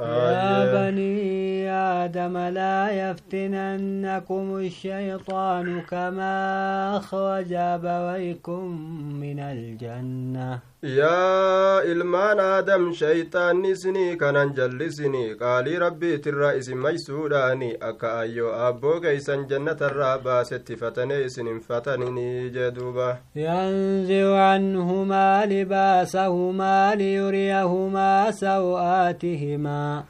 يا بني آدم لا يفتننكم الشيطان كما أخرج أبويكم من الجنة. Ilmaan aadam shayxaanni isinii kanan jallisinii qaalii rabbiitirraa isin maysuudhaani akka ayyoo aabboo keeysan jannatarraa baasettifatanee isin hin fataninii jee duuba yanziu canhumaa libaasahumaa liyuriyahumaa saw'aatihimaa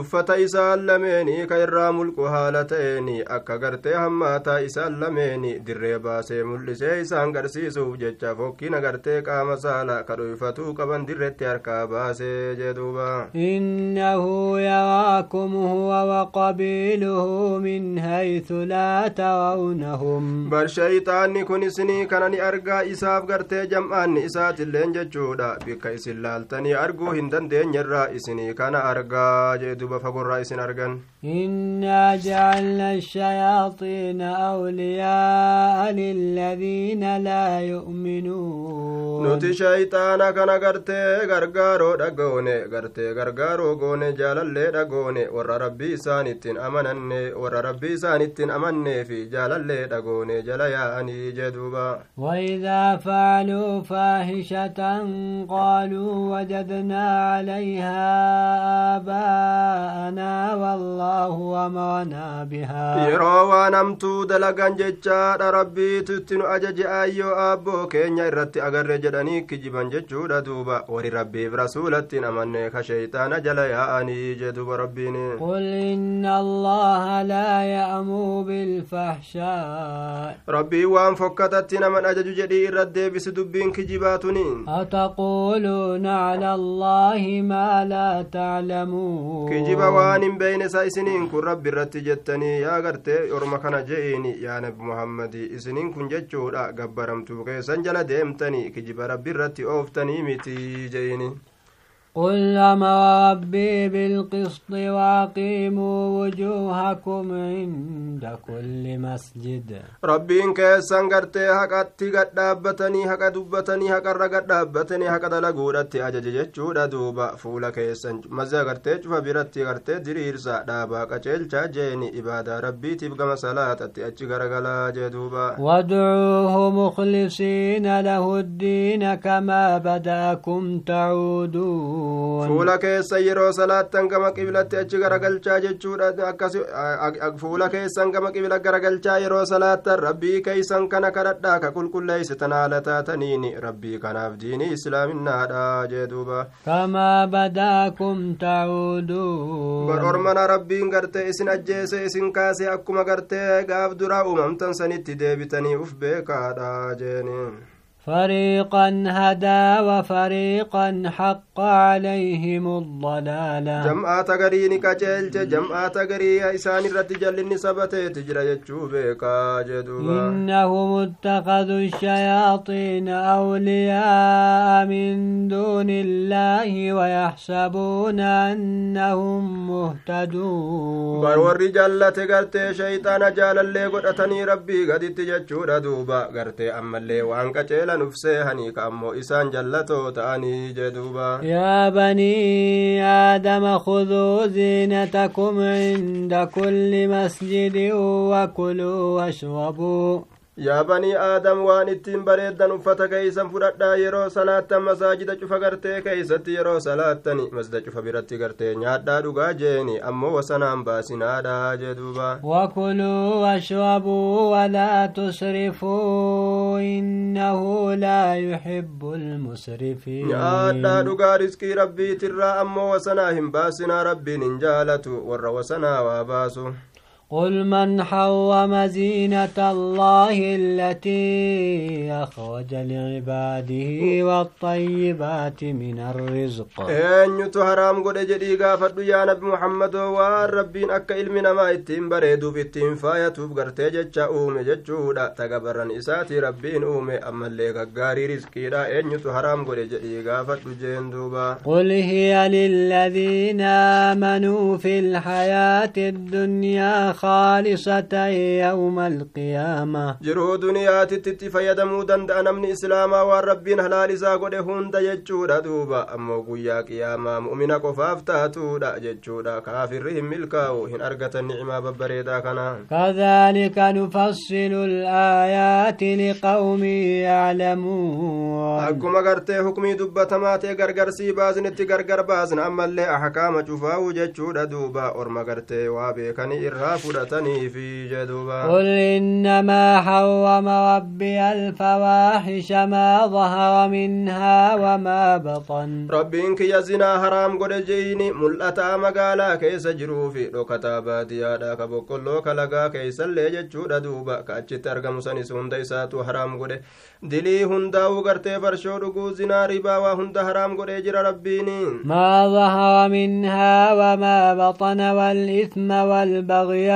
uffata isaan lameeni ka irraa mulqu haala ta'eeni akka gartee hammaataa isaan lameeni dirree baasee mul'isee isaan garsiisuuf jecha fokkina gartee qaama saala ka dhuyfatuu qaban dirretti harkaa baasee jeduuba innahu yaraakum huwa waqabiiluhu min haythu laa tarawnahum bar shayxaanni kun isinii kana ni argaa isaaf gartee jam'aanni isaatilleen jechuudha. Bikka isin laaltanii arguu hin dandeenyerraa isinii kana argaa jee duba fagorraa isin argan إنا جعلنا الشياطين أولياء للذين لا يؤمنون. نوتي شيطانا كان غرتي غرغارو دغوني غرتي غرغارو غوني جال لي دغوني ور ربي سانيتين امنن ور ربي سانيتين امنن في جال لي دغوني جالايا اني جدوبا. واذا فعلوا فاحشة قالوا وجدنا عليها آباءنا والله أمرنا بها yeroo waan hamtuu dalagan jechaadha rabbiitutti nu ajaje ayyoo aabboo keenya irratti agarre jedhanii kijiban jechuudha duuba wari rabbiif rasuulattiin amanne ka sheeyxaana jala yaa'anii jeduuba rabbiin قل إن الله لا يأمر بالفحشاء rabbii waan fokkatatti naman ajaju jedhii irra deebisi dubbiin kijibaatuni أتقولون على الله ما لا تعلمون kijiba waan hin beeyne isa isiniin kun rabbi irratti jettanii yaa gartee orma kana je'ini yaa nabi muhammadi isiniin kun jechuudha gabbaramtuu keessan jala deemtanii kijiba rabbi irratti ooftanii miti je'ini قل أمر ربي بالقسط وأقيموا وجوهكم عند كل مسجد. ربي إن كيسان قرتي حقا تيغا دابتني حقا دوبتني حقا رقا دابتني حقا دلقورة تيجا دوبا فولا كيسان مزيا قرتي جفا بيرت تيغا رتي سا دابا قچل چا جيني إبادة ربي تيبقى مسالة تتي أجي غرقلا جدوبا ودعوه مخلصين له الدين كما بداكم تعودون fuula keessa yeroo salaattan gama qiblatti achi garagalchaa jechuudha fuula keessan gama qibla garagalchaa yeroo salaattan rabbii keeysan kana kadhadhaa ka qulqulleeysitan haala taataniin rabbii kanaaf diinii islaaminaadha jee duuba كما بدأكم تعودون bar ormana rabbiin gartee isin ajjeese isin kaase akkuma gartee gaaf duraa uumamtan sanitti deebitanii uf beekaadha jeeni فريقا هدى وفريقا حق عليهم الضلالة. جمعة تقرين كجلج جمعة تقرية إسان الرتجل النسبة تجرى يتشوف إنهم اتخذوا الشياطين أولياء من دون الله ويحسبون أنهم مهتدون. برور رجالة قرت شيطان جال اللي قد ربي قد تجتشو ردوبا. قرت أما اللي وانك uf seehanii ka ammoo isaan jallatoo ta'anii jeduuba يا بني آدم خذوا زينتكم عند كل مسجد وكلوا واشربوا yaa banii aadam waan ittiin bareeddan uffata keeysan fudhadhaa yeroo salaattan masaajida cufa gartee keeysatti yeroo salaattani masjida cufa biratti gartee nyaadhaa dhugaa jeeni ammoo wasanaan baasinaadha jee duuba وكلوا واشربوا ولا تسرفوا إنه لا يحب المسرفين nyaadhaa dhugaa riskii rabbiitirraa ammoo wasanaa hin baasinaa rabbiin hin jaalatu warra wasanaa waa baasu قل من حوم زينة الله التي أخرج لعباده والطيبات من الرزق إن يتهرام قد جدي قافد يا نبي محمد والربين أكا إلمنا ما إتين بريدو بإتين فاية تبقر تجد أومي جدشودا تقبر نساتي ربين أومي أما اللي قاري رزقي دا إن يتهرام قد جدي قافد جندوبا قل هي للذين آمنوا في الحياة الدنيا خالصة يوم القيامة. جرو دنيا تتتي فيدا مودن دانا من إسلاما والربين هلال زاقود هند يجود دوبا أمو قويا قياما مؤمنا قفاف دا يجود كافر رهم ملكاو هن أرغت النعمة ببريدا كنا كذلك نفصل الآيات لقوم يعلمون أقوم أغرتي حكمي دبتما تيغر غرسي بازن تيغر غر بازن أما اللي أحكام جفاو يجود دوبا أرمغرتي وابي كان إرافو فرتني في جدوبا قل إنما حوم ربي الفواحش ما ظهر منها وما بطن. ربي إنك يزنا حرام قد جيني. ملأتا مقالا كيس جروف لو كتابات يا داك بقل لو كيس اللي جدوبا دوبا. كأجي ترقم سنسون ديساتو حرام قد. دلي هنداو غرتي برشور قوزنا ربا وهند حرام قد جرى ربيني. ما ظهر منها وما بطن والإثم والبغي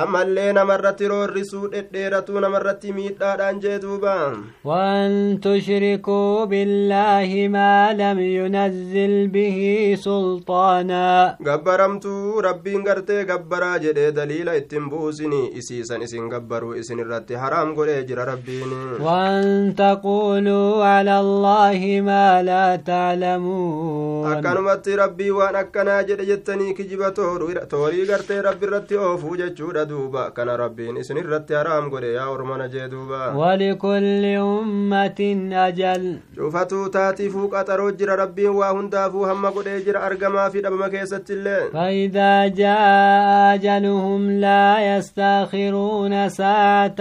ammallee namarratti roorrisuu dhedheeratuu namarratti miidhaadhaan jee duuba وأن تشركوا بالله ما لم ينزل به سلطانا gabbaramtuu rabbiin gartee gabbaraa jedhee daliila ittiin buusini isiisan isin gabbaruu isin irratti haraam godhee jira rabbiin وأن تقولوا على الله ما لا تعلمون akkanumatti rabbii waan akkanaa jedhe jettanii kijiba toorii gartee rabbi irratti oofuu jechuudha duuba kana rabbiin isin irratti haraam godhe yaa ormana jee duuba ولكل أمة أجل cufatuu taatiifuu qaxaroo jira rabbiin waa hundaafuu hamma godhee jira argamaa fi dhabama keessatti illee فإذا جاء أجلهم لا يستأخرون ساعة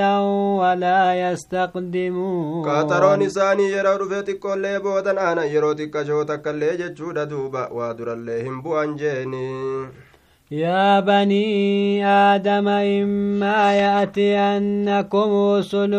ولا يستقدمون qaxaroon isaanii yeroo dhufe xiqqoollee boodan aana yeroo xiqqashoo takkaillee jechuudha duuba waa durallee hin bu'an jeeni يا بني آدم إما يأتينكم رسل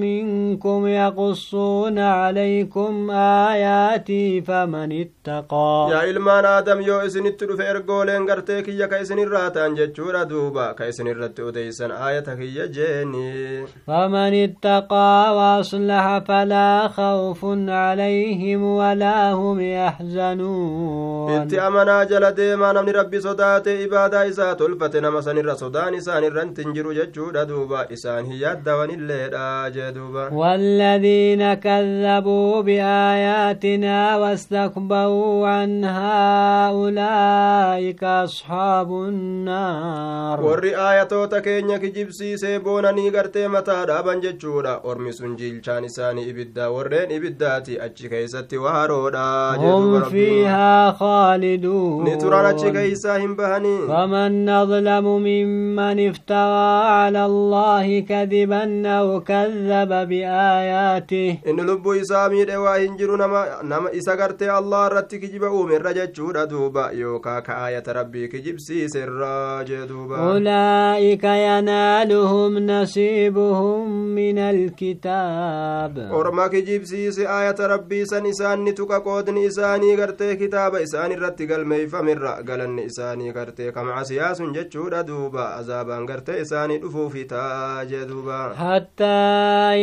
منكم يقصون عليكم آياتي فمن اتقى. يا إلمان آدم يو إسن اتلو في إرقولين غرتيك يا كيسن الراتان جتشورا دوبا كيسن الراتو ديسن آياتك يا جيني. فمن اتقى وأصلح فلا خوف عليهم ولا هم يحزنون. انت أمنا جلدي ما نمني ربي صداتي ibaadaa isaa tolfate nama sanirra sodaan isaan irratti hin jiru jechuudha duuba isaan hin yaaddawanilleedha jee duuba والذين كذبوا بآياتنا واستكبروا عنها أولئك أصحاب النار warri aayatoota keenya kijibsiisee boonanii gartee mataa dhaaban jechuudha ormi sun jiilchaan isaanii ibiddaa warreen ibiddaati achi duuba هم rabbiin. فيها خالدون ni turan achi keeysaa hin bahanii فمن أظلم ممن افترى على الله كذبا أو كذب بآياته. إن لب إسامي روا إنجر نما نما إسقرت الله رتي كجب أمير رجع جورا دوبا يوكا كآية ربي كجب سيس الراج دوبا أولئك ينالهم نصيبهم من الكتاب. أرما كجب سيس آية ربي سنسان نتوكا قودن إساني كرتي كتاب إساني رتي قلمي فمر قلن إساني كرتي gartee ka macasiyaa sun jechuudha duuba azaabaan gartee isaanii dhufuufi ta'a jee duuba حتى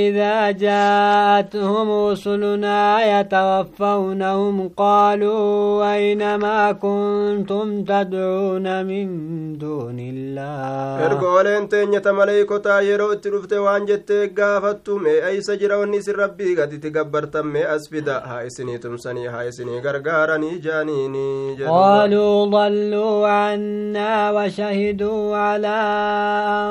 إذا جاءتهم رسلنا يتوفونهم قالوا أين ما كنتم تدعون من دون الله ergooleen teenyata maleeykotaa yeroo itti dhufte waan jettee gaafattu mee eeysa jira wanni isin rabbii gaditti gabbartan mee as fida haa isinii tumsanii haa isinii gargaaranii jaaniini jedhuuba. قالوا ضلوا منا وشهدوا على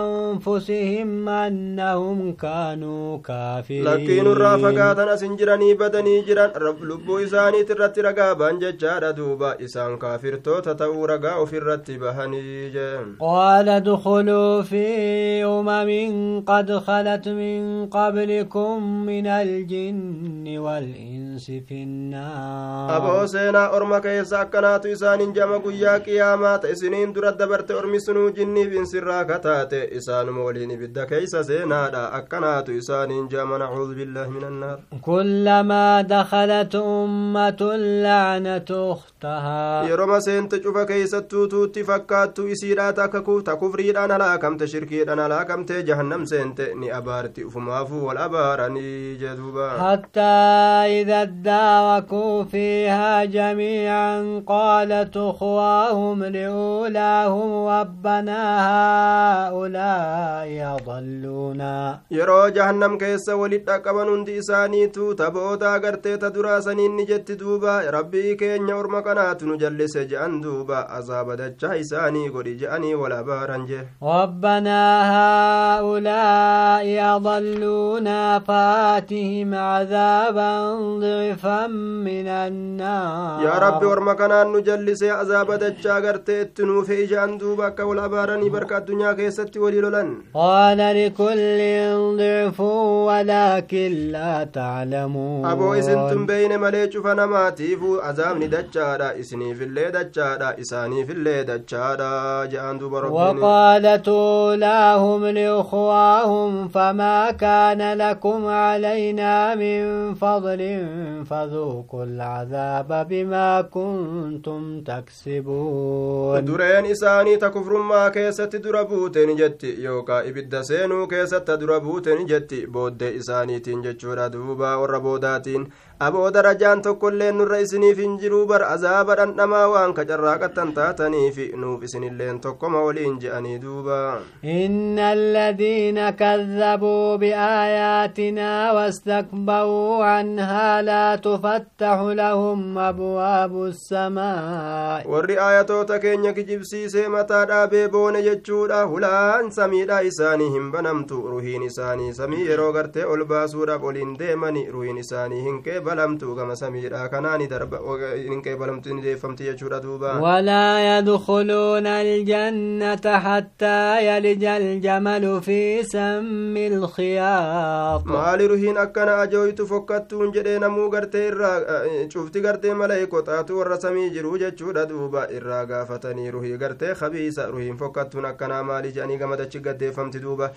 أنفسهم أنهم كانوا كافرين لكن الرافقات أنا سنجراني بدني جران رب لبو إساني ترت رقابا ججار دوبا إسان كافر تو تتو رقاو في الرت بهني قال دخلوا في أمم قد خلت من قبلكم من الجن والإنس في النار. أبو سينا أرمك إساكنات إسان جمع قياك isiniin dura dabarte ormi sunuu jinniif insirraa kataate isaanuma waliin ibidda keeysa seenaadha akkanaatu isaaniin jaama nacuudu billaahi min annaar kullamaa dakhalat ummatun lacnatu ukhtahaa yeroma seente cufa keeysattuu tuutti fakkaattu isiidhaa ta kufriidhaan halaakamte shirkiidhaan halaakamte jahannam seente ni abaarti ufumaafuu wal abaaranii jeduuba hattaa ida اداركوا فيها جميعا قالت أخواهم لأولاهم ربنا هؤلاء يضلونا. يرو جهنم كيس ولد أقبن هندي إسانيتو تبوتا قرتي تدرا سنين نجت دوبا ربي كين يورم قنات نجلس جأن دوبا أصاب دجا إساني قولي جأني ولا بارنجه ربنا هؤلاء يضلونا فاتهم عذابا ضعفا من النار يا ربي ورما كان نجلس عذاب دجا غرتي اتنو في جان دوبا كول ابارني بركة الدنيا كيست ولي لولن قال لكل ضعف ولكن لا تعلمون ابو اسنتم بين مليك فنماتيف عذابني دجا اسني في اللي دجا اساني في اللي دجا جان دوبا ربي وقالت اولاهم لاخواهم فما كان لكم علينا من فضل فذوقوا العذاب بما كنتم تكسبون درين إساني تكفر ما كيست دربوتين جتي يوكا إبدا سينو كيست دربوتين جتي بود إساني تنجتشورا دوبا وربوداتين aboo darajaan tokkoillee nurra isiniif hin jiruu bar azaaba dhandhamaa waan kacarraaqattan taataniif nuuf isinilleen tokkoma waliin je'anii duuba inna aladiina kadabuu biaayaatinaa wastakbaruu canhaa laa tufattaxu lahum abwaabu samaa warri aayatoota keenya kijibsiisee mataa dhaabee boone jechuudha hulaan samiidha isaanii hin banamtu ruhiin isaanii samii yeroo gartee ol baasuudhaaf oliin deemani ruhiin isaanii hin qeeba balamtu gama samiidha kanaani darba hin qeebalamtu ni deeffamti jechuudha duuba walaa yadkhuluuna aljannata hattaa yalija aljamalu fi sammi lkhiyaat maali ruhiin akkana ajooytu fokkattuun jedhee namuu gartee irraa cufti gartee malaayikotaatu warra samii jiru jechuudha duuba irraa gaafatanii ruhii gartee kabiisa ruhiin fokkattuun akkanaa maali jedhanii gamadachi gaddeeffamti duuba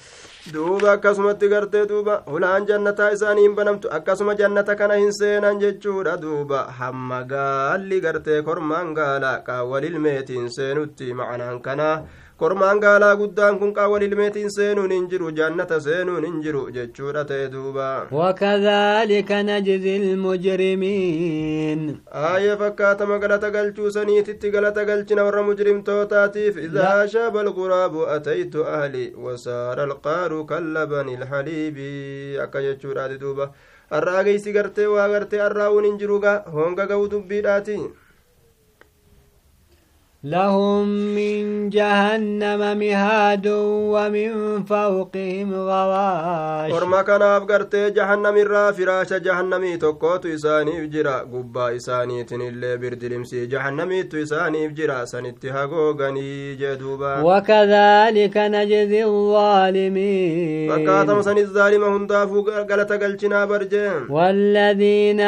duuba akkasumatti gartee duuba hulaan jannataa isaanii hin banamtu akkasuma jannata kana hin seenan jechuudha duuba hamma gaalli gartee kormaan gaalaa qaawwal ilmeetiin seenutti macanaan kanaa kormaan gaalaa guddaan kun qaawwal ilmeetiin seenuun hin jiru jannata seenuun hin jiru jechuudha ta'e duuba wakadhalika najzi ilmujrimiin aayee fakkaatama galata galchuu saniititti galata galchina warra mujrimtootaatiif idaa shaba alquraabu ataytu ahli wasaara alqaaru kallabani ilhaliibi akka jechuudhaati duuba har'aa geessi gartee waa gartee har'aa'uun hin jiru honga ga'u dubbiidhaati لهم من جهنم مهاد ومن فوقهم غواش. ورما كان أبقرت جهنم الرافراش جهنم تقوت إساني فجرا قبا إساني تنل برد لمسي جهنم تساني فجرا سنتها غوغني جدوبا. وكذلك نجزي الظالمين. فقاتم سن الظالم هندافو قلت قلتنا برجين والذين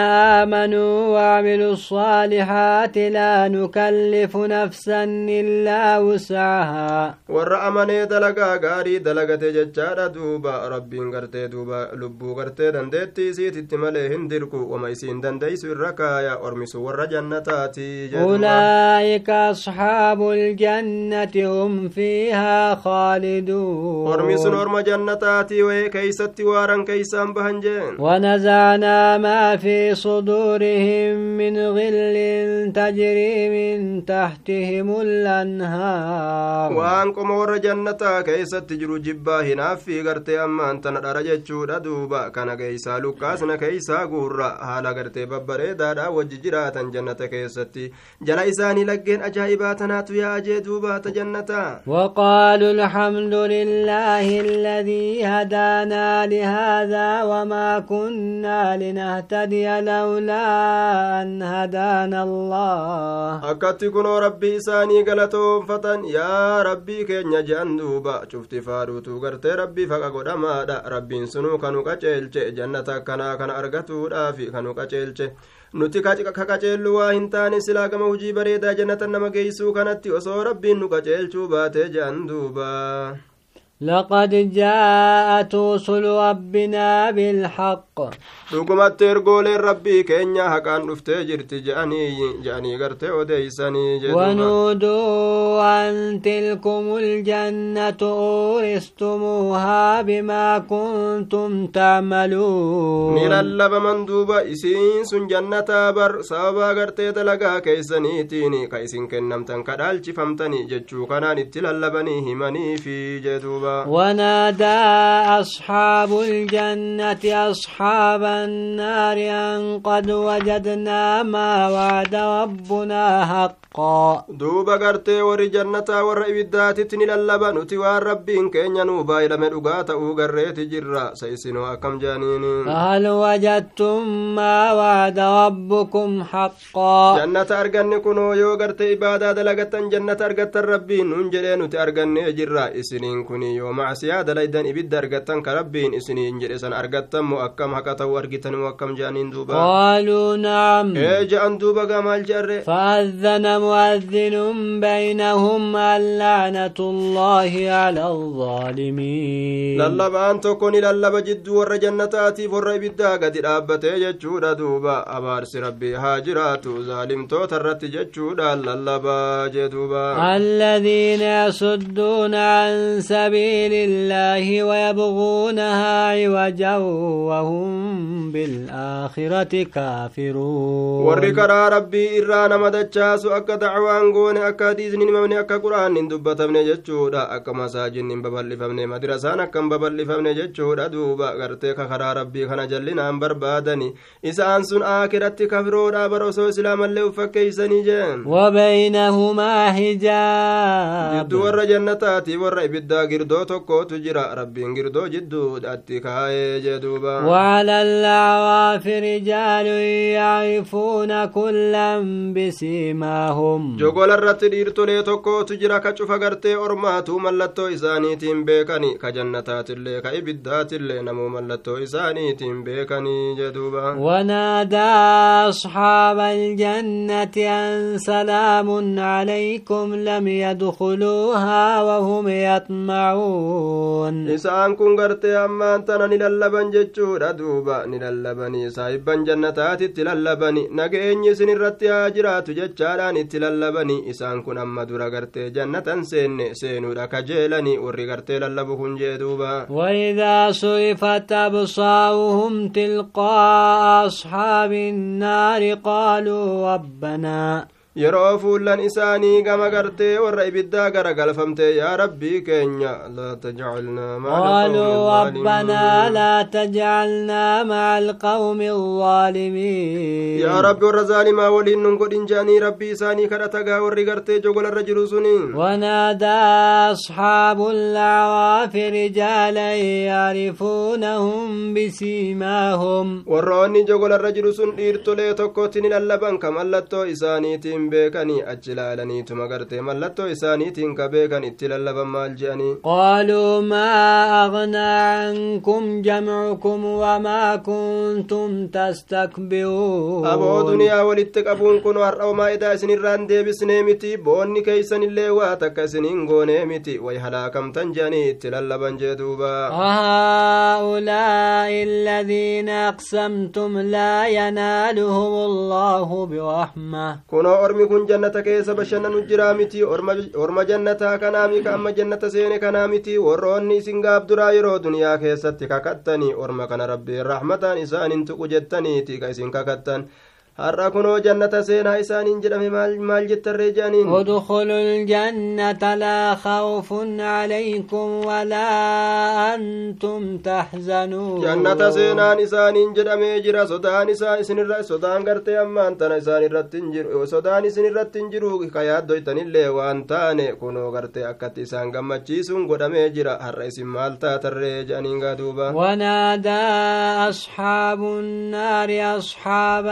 آمنوا وعملوا الصالحات لا نكلف نفسا نفسا إلا وسعها warra amanee dalagaa gaarii dalagate jechaadha duuba rabbiin gartee duuba lubbuu gartee dandeettii isiititti malee hin dirqu wama isiin dandeeysu irra kaaya ormisu warra jannataati ulaa'ika asxaabu ljannati hum fiihaa khaaliduun ormisun orma jannataati wee keeysatti waaran keeysaan bahan jeen ونزعنا ما في صدورهم من غل تجري من تحتهم عليهم الأنهار qoma warra jannataa keeysatti jiru jibbaa hinaaffii gartee ammaan tana dhara jechuudha duuba kana keeysaa lukkaasna keeysaa guurra haala gartee babbareedaadha wajji jiraatan jannata keessatti jala isaanii laggeen ajaa'ibaa tanaatu yaajee duubaata jannataa وقالوا الحمد لله الذي هدانا لهذا وما كنا لنهتدي لولا أن هدانا الله kunoo rabbii isaanii galatoonfatan yaa rabbii keenya je'an duuba cufti faaruutuu gartee rabbii faqa godhamaadha rabbiin sunuu kanu qaceelche jannata akkanaa kana argatuudhaaf kanu qaceelche nuti ka qaceellu waa hin taane silaa gama hujii bareedaa jannata nama geeysuu kanatti osoo rabbiin nu qaceelchuu baatee je'an duuba لقد جاءت رسل ربنا بالحق dhugumatti ergooleen rabbii keenya haqaan dhuftee jirti je'anii gartee odeeysanii wanuuduu an tilkum ljannatu uuristumuuhaa bimaa kuntum tacmaluun ni lallabaman duuba isiin sun jannataa bar sababaa gartee dalagaa keeysaniitiin ka isin kennamtan kadhaalchifamtani jechuu kanaan itti lallabanii himaniifi jee duuba ونادى أصحاب الجنة أصحاب النار أن قد وجدنا ما وعد ربنا حقا دوبا غرتي وري جنة ور إبدات للبا نتي ربين كين ينوبا إلى مدوغا تأو غريت جرا سيسنو أكم جانين فهل وجدتم ما وعد ربكم حقا؟ جنة أرغن كنو يو غرتي إبادة دلغتا جنة أرغتا ربين ننجلي نتي أرغن جرا إسنين كني rabbiin isiniin jedhe san argattan moo akkam haqa ta'uu argitan moo akkam je'aniin duuba qaaluu nacam ee je'an duuba gaa maal je'arre فأذن مؤذن بينهم اللعنة الله على الظالمين. لالا بان تكوني لالا بجد ور جنتاتي فر بدا قد رابت يجود دوبا. أبارس ربي هاجرات ظالم تو ترت يجود لالا دوبا الذين يصدون عن سبيل الله ويبغونها عوجا وهم بالآخرة كافرون. ور ربي إرانا مدى الشاس akka dacwaan goone akka hadiisni himamne akka quraan hin dubbatamne jechuudha akka masaajinni hin babal'ifamne madrasaan akka hin babal'ifamne jechuudha duuba gartee ka karaa rabbii kana jallinaan barbaadani isaan sun aakiratti kafiroodha bara osoo islaamallee uffakkeeysanii jeen وبينهما حجاب jidduu warra jannataati warra ibiddaa girdoo tokkootu jira rabbiin girdoo jidduudhatti kaayee jee duuba وعلى الأعراف رجال يعرفون كلا بسيماهم jogola irratti dhiirtolee tokkootu jira ka cufa gartee ormaatu mallattoo isaaniitiin beekani ka jannataatillee ka ibiddaatillee namuu mallattoo isaaniitiin beekanii jee duuba ونادى أصحاب الجنة أن سلام عليكم لم يدخلوها وهم يطمعون isaan kun gartee ammaan tana ni lallaban jechuudha duuba ni lallabanii saahibban jannataatitti lallabani nageenyi isin irratti haa jiraatu jechaadhaan itti lallabani isaan kun amma dura gartee jannatan seenne seenuudha kajeelani warri gartee lallabu kun jee duuba وإذا صرفت أبصارهم تلقاء أصحاب النار قالوا ربنا yeroo fuullan isaanii gama gartee warra ibiddaa gara galfamte yaa rabbii keenya laa tajcalnaa قالوا ربنا لا تجعلنا مع القوم الظالمين yaa rabbi warra zaalimaa waliin nun godhin jeanii rabbii isaanii kadhatagaa warri gartee jogolarra jiru suniin ونادى أصحاب الأعراف رجالا يعرفونهم بسيماهم warroonni jogolarra jiru sun dhiirtolee tokkotti ni lallaban ka mallattoo isaaniitiin beekanii achi laalaniituma gartee mallattoo isaaniitiin ka beekan itti lallaban maal je'anii قالوا ما أغنى عنكم جمعكم وما كنتم تستكبرون aboo duniyaa walitti qabuun kun har'a maa'idaa isinirraan deebisnee miti boonni keeysanillee waa takka isiniin goonee miti way halaakamtan je'anii itti lallaban jee duuba هؤلاء الذين أقسمتم لا ينالهم الله برحمة kunoo ormi kun jannata keessa bashannanu jiraa miti orma jannataa kanaami ka amma jannata seene kanaa miti warroonni isin gaaf duraa yeroo duniyaa keessatti kakattanii orma kana rabbiin rahmataan isaanin tuqu jettaniiti ka isin kakattan har'a kunoo jannata seenaa isaaniin jedhame maal jettarree jedhaniin ادخلوا الجنة لا خوف عليكم ولا أنتم تحزنون jannata seenaan isaaniin jedhamee jira sodaan isaa isinirra sodaan gartee ammaan tana isaan irratti hin jiru sodaan isin irratti hin jiru ka yaaddoytanillee waan taane kunoo gartee akkatti isaan gammachiisuun godhamee jira har'a isin maal taatarree jedhaniin gaa duuba ونادى أصحاب النار أصحاب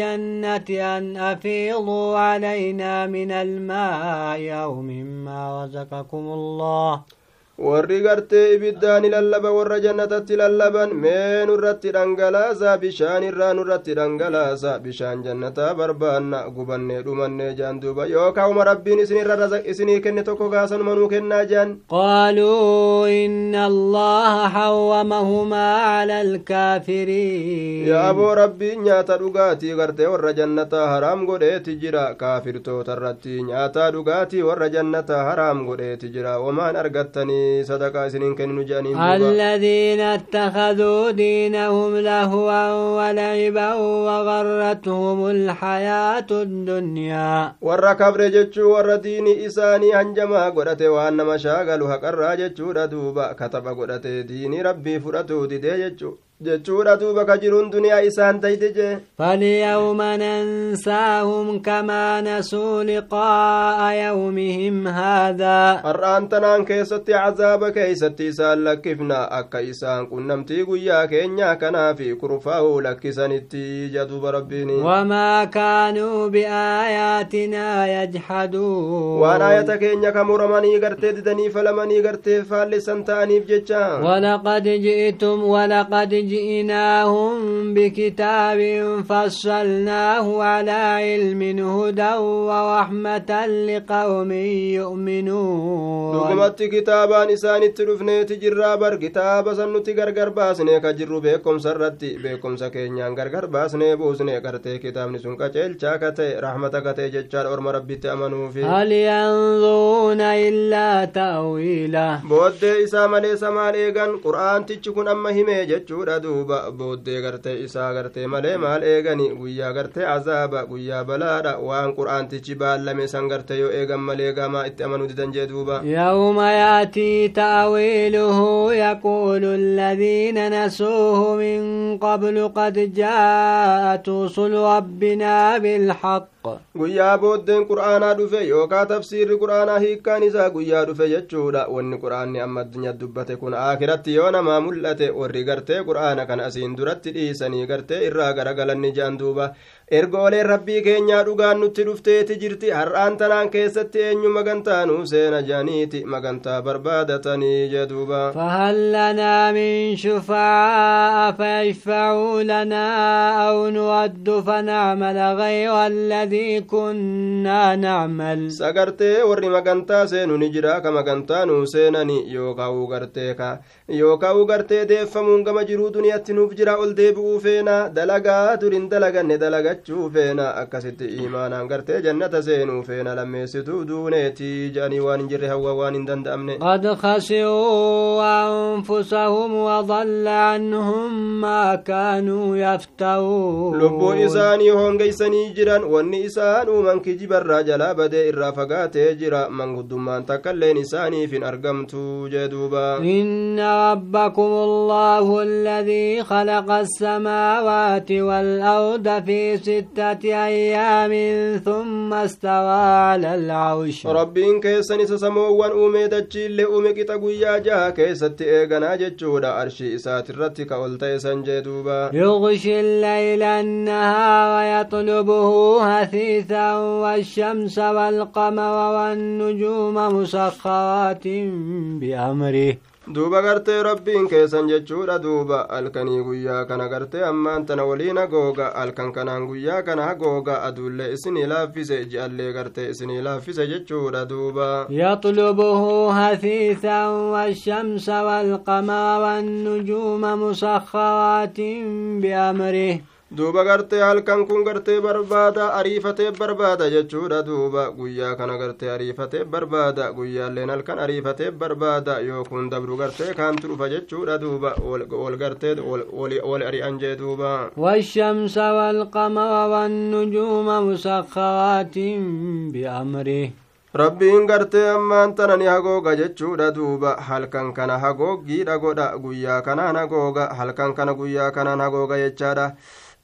الجنة أن أفيضوا علينا من الماء أو مما رزقكم الله. Warri gartee ibiddaan lallaba warra jannatatti lallaban mee nurratti dhangalaasa bishaan irraa nurratti dhangalaasa bishaan jannataa barbaanna gubannee dhumannee jaan duuba yookaa'uma rabbiin isinirra isinii kenne tokko gaasanuma nuu kennaa jaan qaaluu inna allaha hawwamahumaa cala alkaafiriin yaa aboo rabbiin nyaata dhugaatii gartee warra jannataa haraam godheeti jira kaafirtoota irratti nyaataa dhugaatii warra jannataa haraam godheeti jira wamaan argattanii صدقة سنين جانين الذين اتخذوا دينهم لهوا ولعبا وغرتهم الحياة الدنيا. ور كبر جتشو ديني إساني هنجما قدته وأن مشاغل هقرا جتشو دوبا كتب قدته ديني ربي فرتو دي جتشو. Jechuudha duuba ka jiruun duniyaa isaan tayte jee فاليوم ننساهم كما نسوا لقاء يومهم هذا har'aan tanaan keessatti cazaaba keeysatti isaan lakkifna akka isaan qunnamtii guyyaa keenyaa kanaafi kurfaa'uu lakkisanitti jaduuba rabbiin وما كانوا بآياتنا يجحدون waan aayata keenya ka muramanii gartee didanii falamanii gartee faallisan ta'aniif jecha ولقد جئتم ولقد جئناهم بكتاب فصلناه على علم هدى ورحمة لقوم يؤمنون. نقمت كتابا نسان التلوف جرابر كتابا سنتي غرغر باسني كجرو بيكم سرتي بيكم سكين يان غرغر باسني بوسني كرتي كتاب نسون كتيل چاكتي رحمتك تيجتشار أرم ربي تأمنوا فيه هل ينظون إلا تأويله بودي إسامة لسامة لغن قرآن تيجي كن أمهي duuba booddee gartee isaa gartee malee maal eegani? Guyyaa gartee azaaba guyyaa balaadha. Waan qur'aantichi baallame san gartee yoo eegan malee gamaa itti amanuu didan jee duuba. Yawma yaatii taawiiluhu yaquulu alladhiina nasuuhu min qablu qad jaa'at rusulu rabbinaa bilhaq. Guyyaa booddeen qur'aanaa dhufe yookaa tafsiirri qur'aanaa hiikkaan isaa guyyaa dhufe jechuudha. Wanni qur'aanni amma addunyaa dubbate kun aakiratti yoo namaa mul'ate warri gartee qur'aana kan asiin duratti dhiisanii gartee irraa garagalanni jean duuba ergooleen rabbii keenyaa dhugaan nutti dhufteeti jirti har'aan tanaan keessatti eenyu magantaanuu seena janiiti magantaa barbaadatanii jeduuba فهل لنا من شفعاء فيشفعوا لنا أو نرد فنعمل غير الذي كنا نعمل sagartee warri magantaa seenu ni jira ka magantaa nuu seenani yookaa'uu gartee ka yookaa'uu gartee deeffamuun gama jiruu duniyaatti nuuf jira ol deebi'uu feena dalagaa turin dalaganne dalagachuu feena akkasitti imaanaan gartee jannata seenuu feena lammeessituu duuneeti jedhanii waan hin jirre hawwa waan hin danda'amne قد خسروا أنفسهم وضل عنهم ما كانوا يفترون lubbuu isaanii hongeysanii jiran wanni isaan uuman kijibarraa jalaa badee irraa fagaatee jira manguddummaan takkailleen isaaniif hin argamtu jee duuba إن ربكم الله الذي خلق السماوات والأرض في ستة أيام ثم استوى على العوش ربي إن سسمو وان أمي تجيل لأمي كتاقويا جا كيستي إيغانا جتشودا أرشي إسات الرتك أولتي سنجدوبا يغشي الليل النهار ويطلبه هثيثا والشمس والقمر والنجوم مسخرات بأمره. Duuba gartee rabbiin keessan jechuudha duuba halkanii guyyaa kana gartee ammaan tana waliin hagooga halkan kanaan guyyaa kana hagooga aduullee isinii laaffise ji'allee gartee isinii laaffise jechuudha duuba يطلبه هثيثا والشمس والقمر والنجوم مسخرات بأمره duuba gartee halkan kun gartee barbaada ariifatee barbaada jechuudha. Duuba guyyaa kana gartee ariifatee barbaada guyyaalleen halkan ariifatee barbaada. Yookun dabru gartee kaantu dhufa jechuudha. Duuba wol gartee wal ari'an jee duuba. Washamsa walqamara wannujuuma musakkaraatiin biamri. Rabbiin gartee ammaan tanani hagooga jechuudha. Duuba halkan kana hagooggiidha godha guyyaa kanaan hagooga halkan kana guyyaa kanaan hagooga jechaadha.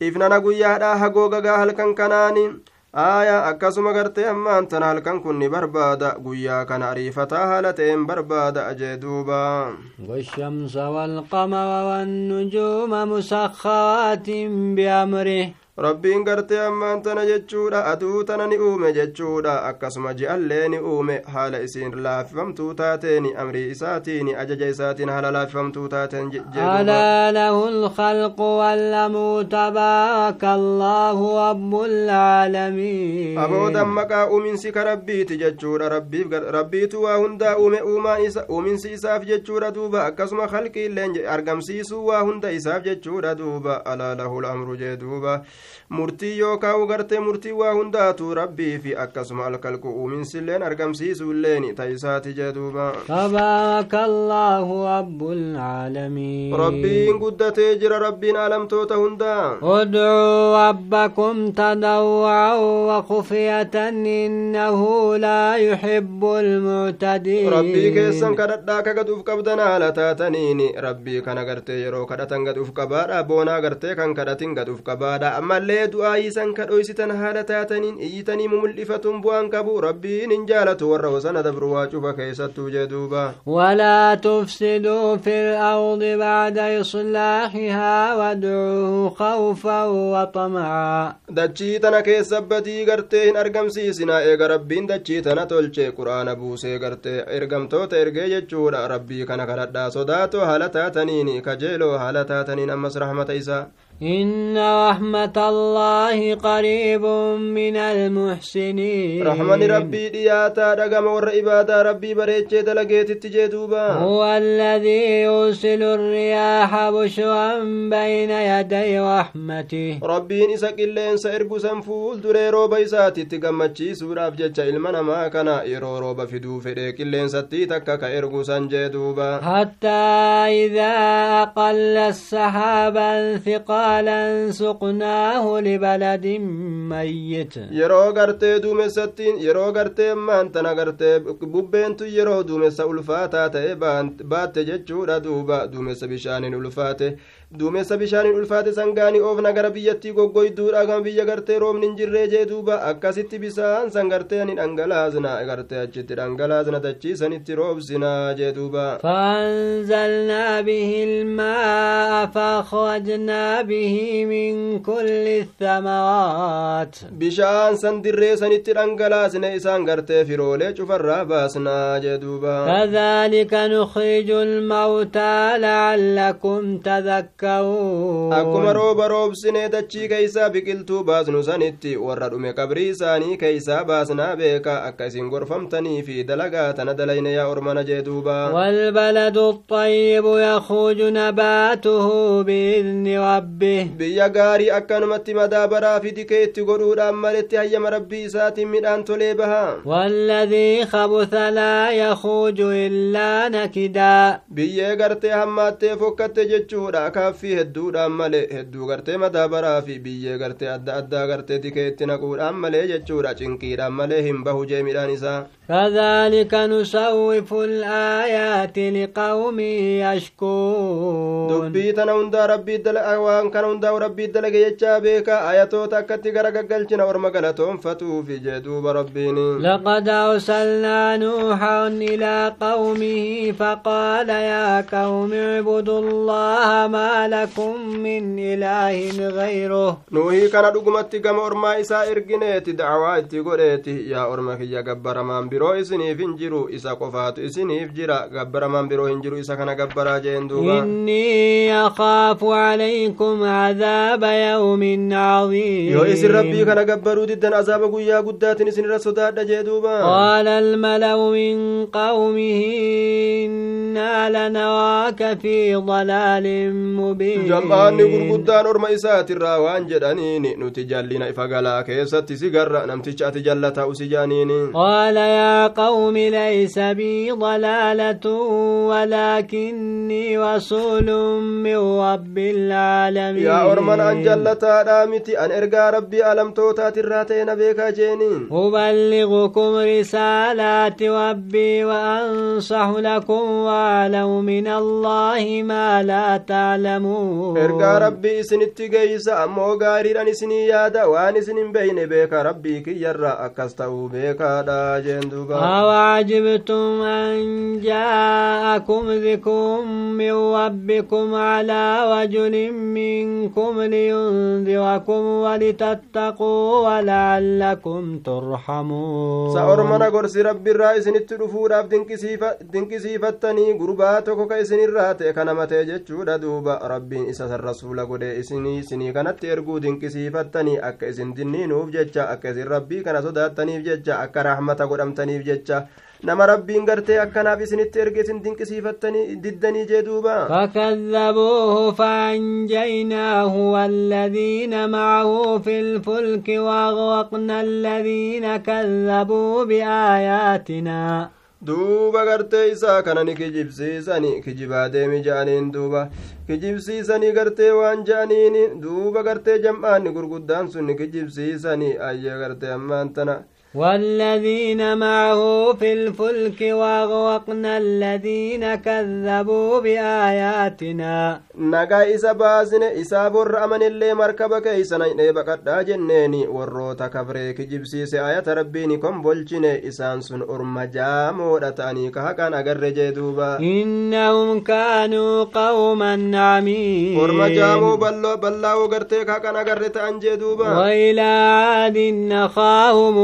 Ifnana guyyaadha hagoogagaa halkan kanaani aaya akkasuma gartee ammaan tana halkan kun ni barbaada guyyaa kana ariifataa haala ta'een barbaada jee duuba والشمس والقمر والنجوم مسخرات بأمره rabbiin gartee ammaan tana jechuudha aduu tana ni uume jechuudha akkasuma ji'allee ni uume haala isiin laaffifamtuu taateen amrii isaatiin ajaja isaatiin haala laaffifamtuu taateen alaa lahu lkhalqu wallamuu tabaaraka allaahu rabbulcaalamiin aboodan maqaa uuminsi ka rabbiiti jechuudha rabbiitu waa hundaa uume uuminsi isaaf jechuudha duuba akkasuma khalqiillee argamsiisuu waa hunda isaaf jechuudha duuba alaa lahu lamru jee duuba murtii yookaan gartee murtii waa hundaatu rabbii fi akkasuma alkalqu uuminsilleen argamsiisuulleen ta'isaati jedhuuba. tabaarakallaahu rabbul caalamiin. rabbiin guddatee jira rabbiin alamtoota hundaa. udcuu rabbakum tadawwacan wa khufyatan innahu laa yuhibbu almuctadiin. rabbii keessan kadhadhaa ka gaduuf qabdan haala taataniin rabbii kana gartee yeroo kadhatan gaduuf qabaadha boonaa gartee kan kadhatin gaduuf qabaadha ammallee malee du'aayii san kadhoysitan haala taataniin iyyitanii mumul'ifatuun bu'aan qabu rabbiin hin jaalatu warra wasana dabru waa cufa keessattuu jee duuba walaa tufsiduu fi lardi bacda islaaxihaa wadcuuhu khawfan waxamacaa dachii tana keessa badii gartee hin argamsiisinaa eega rabbiin dachii tana tolche qur'aana buusee gartee ergamtoota ergee jechuudha rabbii kana kadhadhaa sodaatoo haala taataniin kajeeloo haala taataniin ammas rahmata isaa إن رحمة الله قريب من المحسنين. رحمن ربي دياتا دقم إبادة ربي بريتش دلقيت التجدوبا هو الذي يرسل الرياح بشرا بين يدي رحمته. ربي نسك اللين سيرقو سنفول دري روبا إساتي تقمتشي سوراف جتش إلمنا ما كان إرو روبا فدو فديك اللين ستي تكا كإرقو سنجدوبا حتى إذا أقل السحابا ثقال حالا سقناه لبلد ميت. يرو غرتي دوم ستين يرو غرتي ما انت نغرتي ببين تو يرو دوم سولفاتا تي بات جچو دوبا دوم سبشان الفاتي duumessa bishaaniin ulfaate sangaanii oofna gara biyyattii goggoyduudha kan biyya gartee roobni hin jirree jee duuba akkasitti bisaan san gartee ni dhangalaasna gartee achitti dhangalaasna dachiisanitti roobsinaa jee duuba فأنزلنا به الماء فأخرجنا به من كل الثمرات san dirree sanitti dhangalaasne isaan gartee firoolee cufarraa baasnaa jee duuba كذلك نخرج الموتى لعلكم تذكرون akkuma rooba roobsinee dachii keeysaa biqiltuu baasnu sanitti warra dhume qabrii isaanii keeysaa baasnaa beeka akka isin gorfamtanii fi dalagaa tana dalayne yaa ormana jee duuba والبلد الطيب يخرج نباته بإذن ربه biyya gaarii akkanumatti madaabaraa fi dikee itti godhuudhaan maletti hayyama rabbii isaatiin midhaan tolee baha والذي خبث لا يخرج إلا نكدا biyyee gartee hammaattee fokkatte jechuudha kaaffii hedduudhaan male hedduu gartee madaabaraa fi biyyee gartee adda addaa gartee dikee itti naquudhaan malee jechuudha cinqiidhaan malee hin bahu jee midhaan isaa كذلك نصوف الآيات لقوم يشكون. دبي تنوندا ربي دل أوان كنوندا ربي دل جيتشا بك آياتو تكتي غرق قلتنا ورمقلتهم فتو في جدوب ربين لقد أرسلنا نوحا إلى قومه فقال يا قوم اعبدوا الله ما لكم من إله غيره. نوحي كان رقمت كما ورما إسا إرقنيت دعواتي قريتي يا ورمك يا قبر مان biroo isiniif hin jiru isa qofaatu isiniif jira gabbaramaan biroo hin jiru isa kana gabbaraa jeen duuba إني أخاف عليكم عذاب يوم عظيم yoo isin rabbii kana gabbaruu diddan azaaba guyyaa guddaatin isinirra sodaadha jee duuba قال الملأ من قومه إنا لنراك في ضلال مبين jam'aanni gurguddaan orma isaatirraa waan jedhaniin nuti jallina ifa galaa keessatti si garra namticha ati jallataa usi jaaniin قال قوم ليس بي ضلالة ولكني رسول من رب العالمين. يا أرمان أنجلة رامتي أن إرقى ربي ألم توتا تراتين بك جينين أبلغكم رسالات ربي وأنصح لكم ولو من الله ما لا تعلمون. إرقى ربي سنتي قيسا أمو غارير أني سني يادا وأني سنين بين بك ربي كي يرى أكستو بك دا duuba أوعجبتم أن جاءكم ذكر من ربكم على رجل منكم لينذركم ولتتقوا ولعلكم ترحمون سأرمنا قرسي ربي الرئيس dinqisiifattanii gurbaa tokko ka isinirraa ta'e kanama ta'e jechuudha duuba rabbiin isa san rasuula godhe isinii isinii kanatti erguu dinqisiifattanii akka isin dinniinuuf jecha akka isin rabbii kana sodaattaniif jecha ta'aniif jecha. Nama rabbiin gartee akkanaaf isinitti ergeesin dinqisiifattanii diddanii jee duuba. Fakadhabuuhu faanjaynaahu waalladhiina macahu fi lfulki waaqwaqna alladhiina kazabuu biaayaatinaa duuba gartee isaa kana ni kijibsiisani kijibaa deemi ja'aniin duuba. Kijibsiisanii gartee waan ja'aniin duuba gartee jam'aanni gurguddaan sun ni kijibsiisani ayya gartee ammaan tana. والذين معه في الفلك واغوقنا الذين كذبوا بآياتنا. نقا إسا بازن إسا بر أمن اللي مركبك كيسان إيه بقد وروتا كبريك جبسي سي آيات ربيني كم بلچن إسان سن أرمجا مورتاني كهكا نقر جيدوبا إنهم كانوا قوما عمين أرمجا مو بلو بلو وإلى عاد نخاهم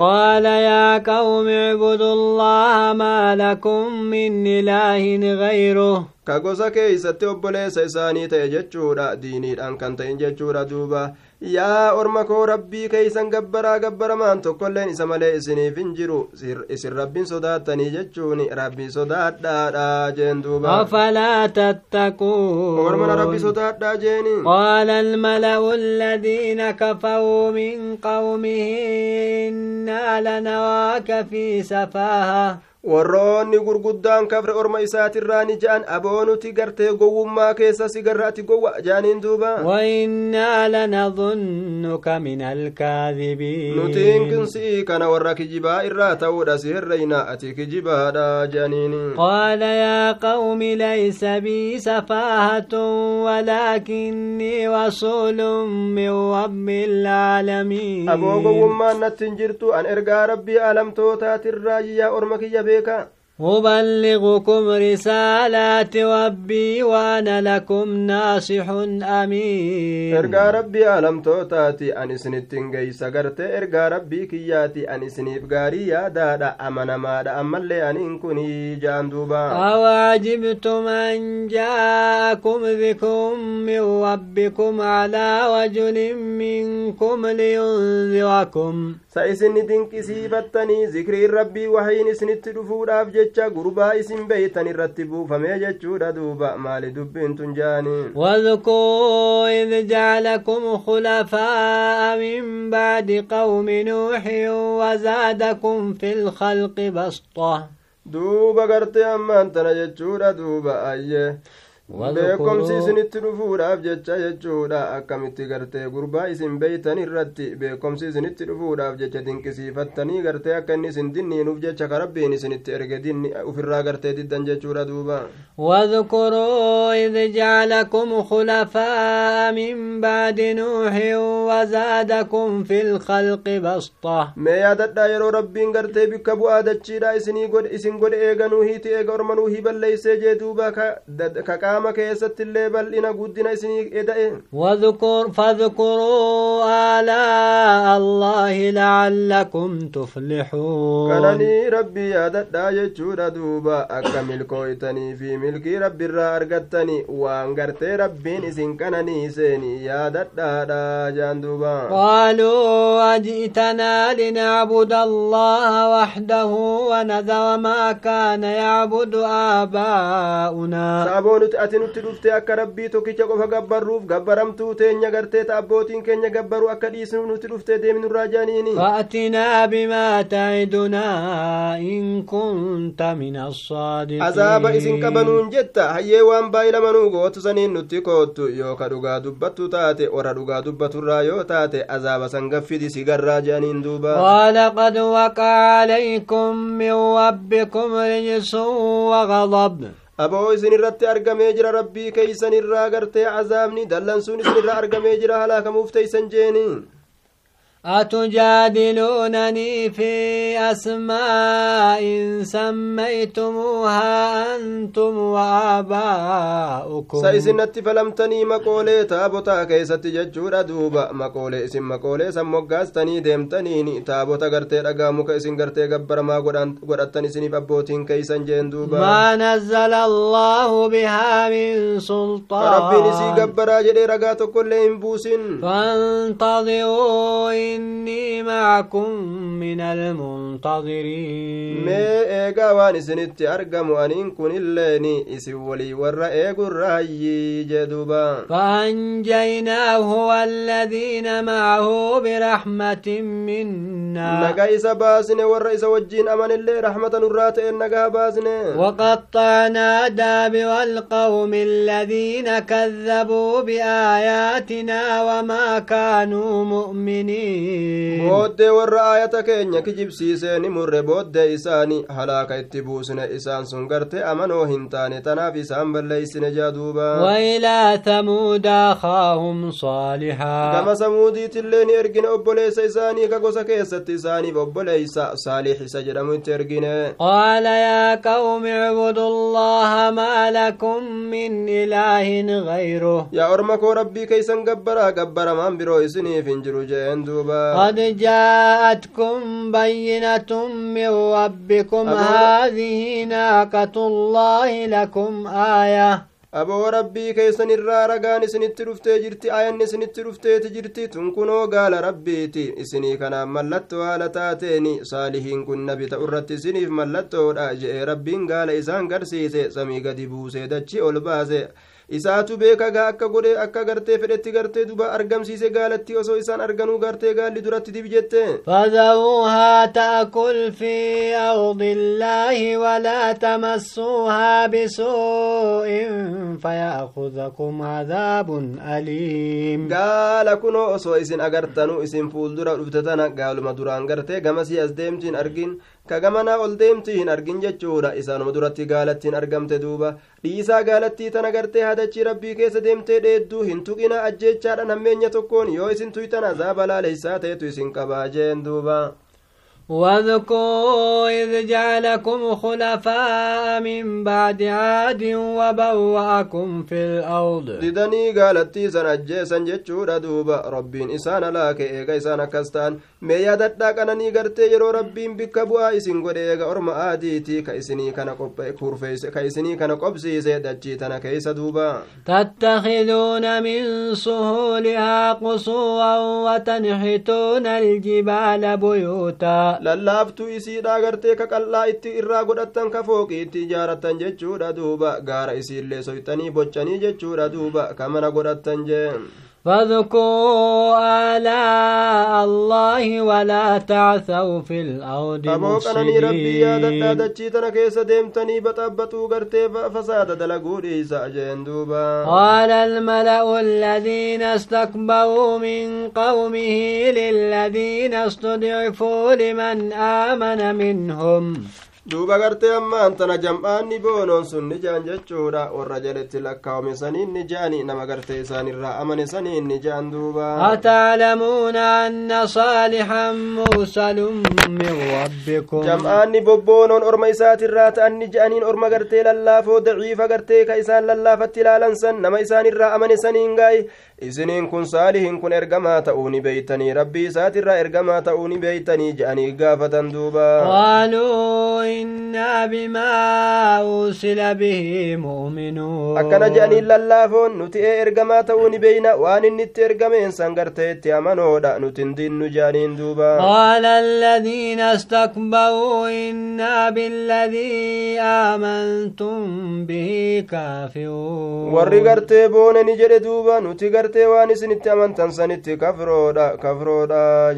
قال يا قوم اعبدوا الله ما لكم من إله غيره. كقوسا كيسة أبليس ساني تيجد شورا ديني الأن كانت تيجد شورا yaa orma koo rabbii keeysan gabbaraa gabbaramaan tokkolleen isa malee isiniif hin jiru isin rabbiin sodaattanii jechuun rabbii sodaadhaadha jeen duuba أفلا ormana rabbii تتقون sodaadhaa jeeni قال الملأ الذين كفروا من قومه إنا لنراك في سفاهة warroonni gurguddaan kafre orma isaatirraa ni ja'an aboonuti gartee gowwummaa keessa si garra ati gowwa jaaniin duuba وإنا لنظنك من الكاذبين nutiin kinsi'ii kana warra kijibaa irraa ta'uudha si herreyna ati kijibaadha قال يا قوم ليس بي سفاهة ولكني رسول من رب العالمين aboo gowwummaan natti hin jirtu an ergaa rabbii alamtootaatirraa yaa orma kiyya beeka أبلغكم رسالات ربي وأنا لكم ناصح أمين. إرقى ربي ألم توتاتي أن سنتين جاي سقرت إرقى ربي كياتي أن سنيب غاري دادا أمنا مادا دا أمال لي أن إنكني جاندوبا أو عجبتم أن جاءكم بكم من ربكم على وجل منكم لينذركم. سأسنتين كسيبتني ذكر ربي وحين سنتدفور أفجج jecha gurbaa isin beeytan irratti buufamee jechuudha duuba maali dubbiin tun jaanii واذكروا إذ جعلكم خلفاء من بعد قوم نوح وزادكم في الخلق بسطة duuba gartee ammaan tana jechuudha duuba ayye beekomsi isinitti dhufuudhaaf jecha jechuudha akkamitti gartee gurbaa isin beeytan irratti beekomsi isinitti dhufuudhaaf jecha dinqisiifattanii gartee akka inni isin dinniinuuf jecha ka rabbiin isinitti erge dinni ufirraa gartee diddan jechuudha duuba واذكروا إذ جعلكم خلفاء من بعد نوح وزادكم في الخلق بسطة mee yaadadhaa yeroo rabbiin gartee bikka bu'aa dachiidha isinii godhe isin godhe eega nuuhiiti eega orma nuuhii balleeysee jee duuba ka qaama keessatti illee bal'ina guddina isinii eda'e واذكر فاذكروا آلاء الله لعلكم تفلحون kananii rabbii yaadadhaa jechuudha duuba akka milkooytanii fi milkii rabbiirraa argattanii waan gartee rabbiin isin qananiiseeni yaadadhaadha jaan duuba قالوا أجئتنا لنعبد الله وحده ونذر ما كان يعبد آباؤنا ati nutti dhufte akka rabbii tokkicha qofa gabbarruuf gabbaramtuu teenya gartee ta abbootiin keenya gabbaruu akka dhiisnuuf nutti dhufte deeminurraa jaaniini فأتنا بما تعدنا إن كنت من الصادقين azaaba isin qabanuun jetta hayyee waan baay'ilamanuu gootu saniin nutti koottu yoo ka dhugaa dubbattu taate warra dhugaa dubbaturraa yoo taate azaaba san gaffidi si garraa je'aniin duuba قد وقع عليكم من ربكم رجس وغضب aboo isin irratti argamee jira rabbii keeysan irraa gartee azaabni dallansuun isin irraa argamee jira halaakamuuf teeysan jeeni أتجادلونني في أسماء سميتموها أنتم وآباؤكم. سيسنت فلمتني مقولي تابوتا كيست ججورا دوبا. مقولي اسم مقولي سموغاستني ديمتنيني تابوتا غرتي رقامك اسم غرتي غبر ما قدتني سنف أبوتين كيسا جين دوبا. ما نزل الله بها من سلطان. ربي نسي غبرا جدي رقاتو كل بوسن. فانتظروا إني معكم من المنتظرين. ما إيقا وان إسنت أرقم أنين كن الليني إسي ولي ور إيقو الرأي جدوبا. فأنجيناه والذين معه برحمة منا. نقا إسا باسن ور إسا وجين أمن اللي رحمة نرات إن نقا باسن. وقطعنا دابر القوم الذين كذبوا بآياتنا وما كانوا مؤمنين. Booddee warra aayata keenya kijibsiisee ni murre booddee isaanii halaaka itti buusne isaan sun garte amanoo hin taane tanaaf isaan balleeysine jaa duuba وإلى ثمود أخاهم صالحا gama samuudiitillee ni ergine obboleessa isaanii ka gosa keessatti isaaniif obboleeysa saalix isa jedhamu itti ergine قال يا قوم اعبدوا الله ما لكم من إله غيره yaa orma koo rabbii keeysan gabbaraa gabbaramaan biroo isiniif hin jiru jeen duuba قد جاءتكم بينة من ربكم أبو- هذه ناقة الله لكم آية aboo rabbii keessan irraa ragaan isinitti dhuftee jirti ayanni isinitti dhufteeti jirti tun kunoo gaala rabbiiti isinii kanaaf mallattoo haala taateeni saalihiin kun nabi ta'u irratti isiniif mallattoodha je'e rabbiin gaala isaan garsiise samii gadi buusee dachi ol baase isaatu beeka gaa akka godhe akka gartee fedhetti gartee duba argamsiise gaalatti osoo isaan arganuu gartee gaalli duratti dib jette فذروها تأكل في أرض الله ولا تمسوها بسوء فيأخذكم عذاب أليم gaala kunoo osoo isin agartanuu isin fuuldura dhufte tana gaaluma duraan gartee gamasii as deemtiin argin ka gamanaa ol deemtii hin argin jechuudha isaanuma duratti gaalattiin argamte duuba dhiisaa gaalattii tana gartee hadachii rabbii keessa deemtee dheedduu hin tuqina ajjeechaadhan hammeenya tokkoon yoo isin tuytan azaaba laaleysaa ta'etu isin qabaa jeen duuba واذكروا إذ جعلكم خلفاء من بعد عاد وبوأكم في الأرض. ديداني قالت تيزان الجيسان جيتشورا دوبا ربين إسانا لاك إيغا إسانا كستان مي يادت لاكنا نيغر تيجرو ربين بك بوا إسان أرما آدي تي كان قبا كورفيس كإسني كان قبسي سيدا جيتانا كيسا دوبا تتخذون من سهولها قصورا وتنحتون الجبال بيوتا. Lallaaftuu isiidha gartee ka qal'aa itti irraa godhattan ka fooqii itti ijaaratan jechuudha duuba gaara isiillee soyxanii boccanii jechuudha duuba ka mana godhattan jee فاذكروا آلاء الله ولا تعثوا في الأرض مفسدين قال الملأ الذين استكبروا من قومه للذين استضعفوا لمن آمن منهم. Duuba gartee ammaan tana jam'aanni boonoon sun ni ja'an jechuudha warra jalatti lakkaawame saniin ni ja'ani nama gartee isaanirraa amane saniin ni ja'an duuba أتعلمون أن صالحا مرسل من ربكم jam'aanni bobboonoon orma isaatirraa ta'an ni ja'aniin orma gartee lallaafoo daciifa gartee ka isaan lallaafatti ilaalan san nama isaanirraa amane saniin gaa'e isiniin kun saalihin kun ergamaa ta'uu ni beeytanii rabbii isaatirraa ergamaa ta'uu ni beeytanii ja'anii gaafatan duuba قالوا إنا بما أرسل به مؤمنون أكنا جاني للافون نتي إرقما توني بينا وان نتي إرقما إنسان قرتي تيامانو دا نتندين جانين دوبا قال الذين استكبروا إنا بالذي آمنتم به كافرون ورّي قرتي بون دوبا نتي قرتي وان سنتي أمن تنسان نتي كفرو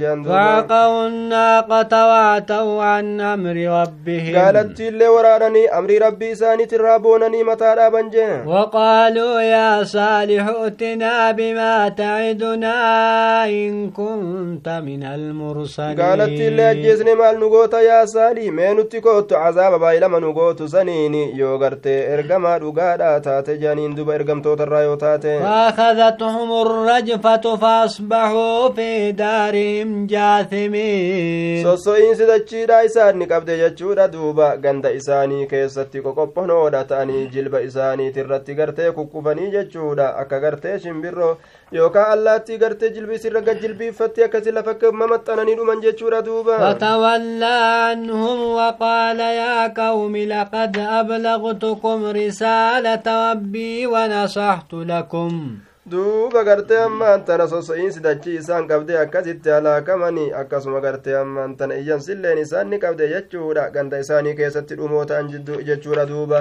جان دوبا فعقوا الناقة وعتوا عن أمر ربه قالت اللي ورانني أمري ربي إساني ترابونني متى بنجين وقالوا يا صالح ائتنا بما تعدنا إن كنت من المرسلين. قالت اللي أجيزني مال نقوتا يا صالح. مين تكوت عذاب بايلما نقوت سنيني. يو غرتي إرقما رقادا تاتي جانين دوبا إرقم توتر يو تاتي. فأخذتهم الرجفة فأصبحوا في دارهم جاثمين. dachiidha isaan ni qabde jechuudha duuba ganda isaanii keessatti qoqophonoodha ta'anii jilba isaaniitirratti gartee kukkufanii jechuudha akka gartee shimbirroo yookaan allaattii gartee jilbiisirra gad jilbiiffattee akkasi lafa mamaxxananii dhuman jechuudha duuba فتولى عنهم وقال يا قوم لقد أبلغتكم رسالة ربي ونصحت لكم duuba gartee ammaan tana soso'iinsi dachii isaan qabde akkasitti halaakamanii akkasuma gartee ammaan tana iyyansilleen isaan ni qabde jechuudha ganda isaanii keessatti dhumoo ta'an jechuudha duuba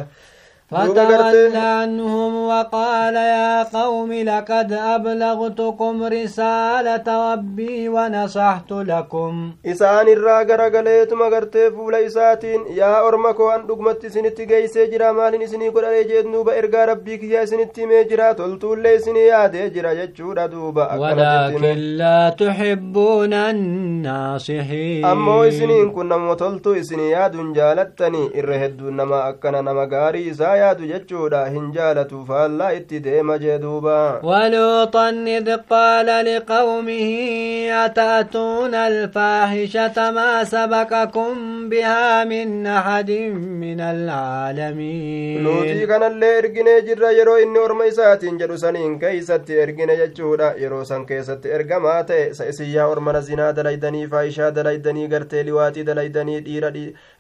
فتولى عنهم وقال يا قوم لقد أبلغتكم رسالة ربي ونصحت لكم. إسان الراقر قليت مغرتي فول يا أرمكو أن دقمت سنتي جاي سجرا مالين سني قرأ يجد نوبا إرقى ربيك يا سنتي مجرا تلتو لي سني يا جرا دوبا ولكن لا تحبون الناصحين. أمو سنين كنا مطلتو سني يا دنجالتني إرهدو نما أكنا نما غاري yaadu jechuudha hin jaalatu faallaa itti deema jee duuba ولوطا إذ قال لقومه أتأتون الفاحشة ما سبقكم بها من أحد من العالمين luutii kanallee erginee jirra yeroo inni orma isaatiin jedhu saniin keeysatti ergine jechuudha yeroo san keessatti ergamaa ta'e sa isiyyaa ormana zinaa dalaydanii faayishaa dalaydanii gartee liwaaxii dalaydanii dhiira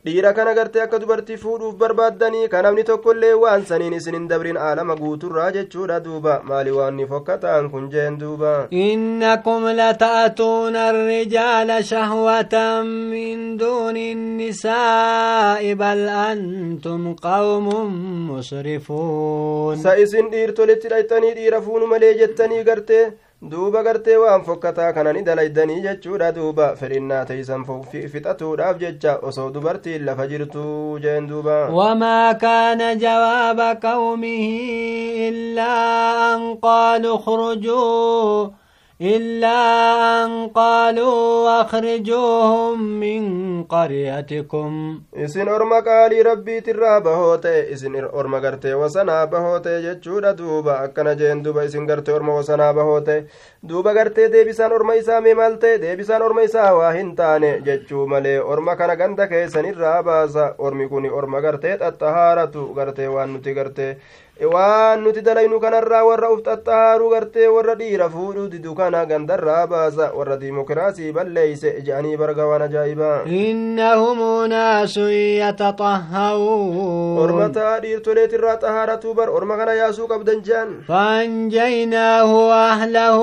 dhiira kana gartee akka dubartii fuudhuuf barbaaddanii ka namni tokkollee waan saniin isin hin dabrin aalama guuturraa jechuudha duuba maali waan ni fokkataan kun jeen duuba إنكم لتأتون الرجال شهوة من دون النساء بل أنتم قوم مسرفون sa isin dhiirtolitti dhayxanii dhiira fuunu malee jettanii gartee duuba gartee waan fokkataa kanani dalaydanii jechuudha duuba fedhinnaa teeysan fixatuudhaaf jecha osoo dubartiin lafa jirtu jeen duuba وما كان جواب قومه إلا أن قالوا اخرجوا إلا أن قالوا أخرجوهم من قريتكم rabbiitirraa bahoo ta'e isin orma gartee wasanaa bahoo ta'e jechuudha duuba akkana jeen duuba isin gartee orma wasanaa bahoo ta'e duuba gartee deebisaan orma isaa mee maal ta'e deebisaan orma isaa waa hin taane jechuu malee orma kana ganda keessanirraa baasa ormi kun orma gartee xaxxahaaratu gartee waan nuti dalaynu kanarraa warra uf xaxxahaaruu gartee warra dhiira fuudhuu didu kana gandarraa baasa warra diimokiraasii balleeyse je'anii barga waan ajaa'ibaa إنهم أناس يتطهرون ormataa dhiirtoleetirraa xahaaratuu bar orma kana yaasuu qabdan jean فأنجيناه وأهله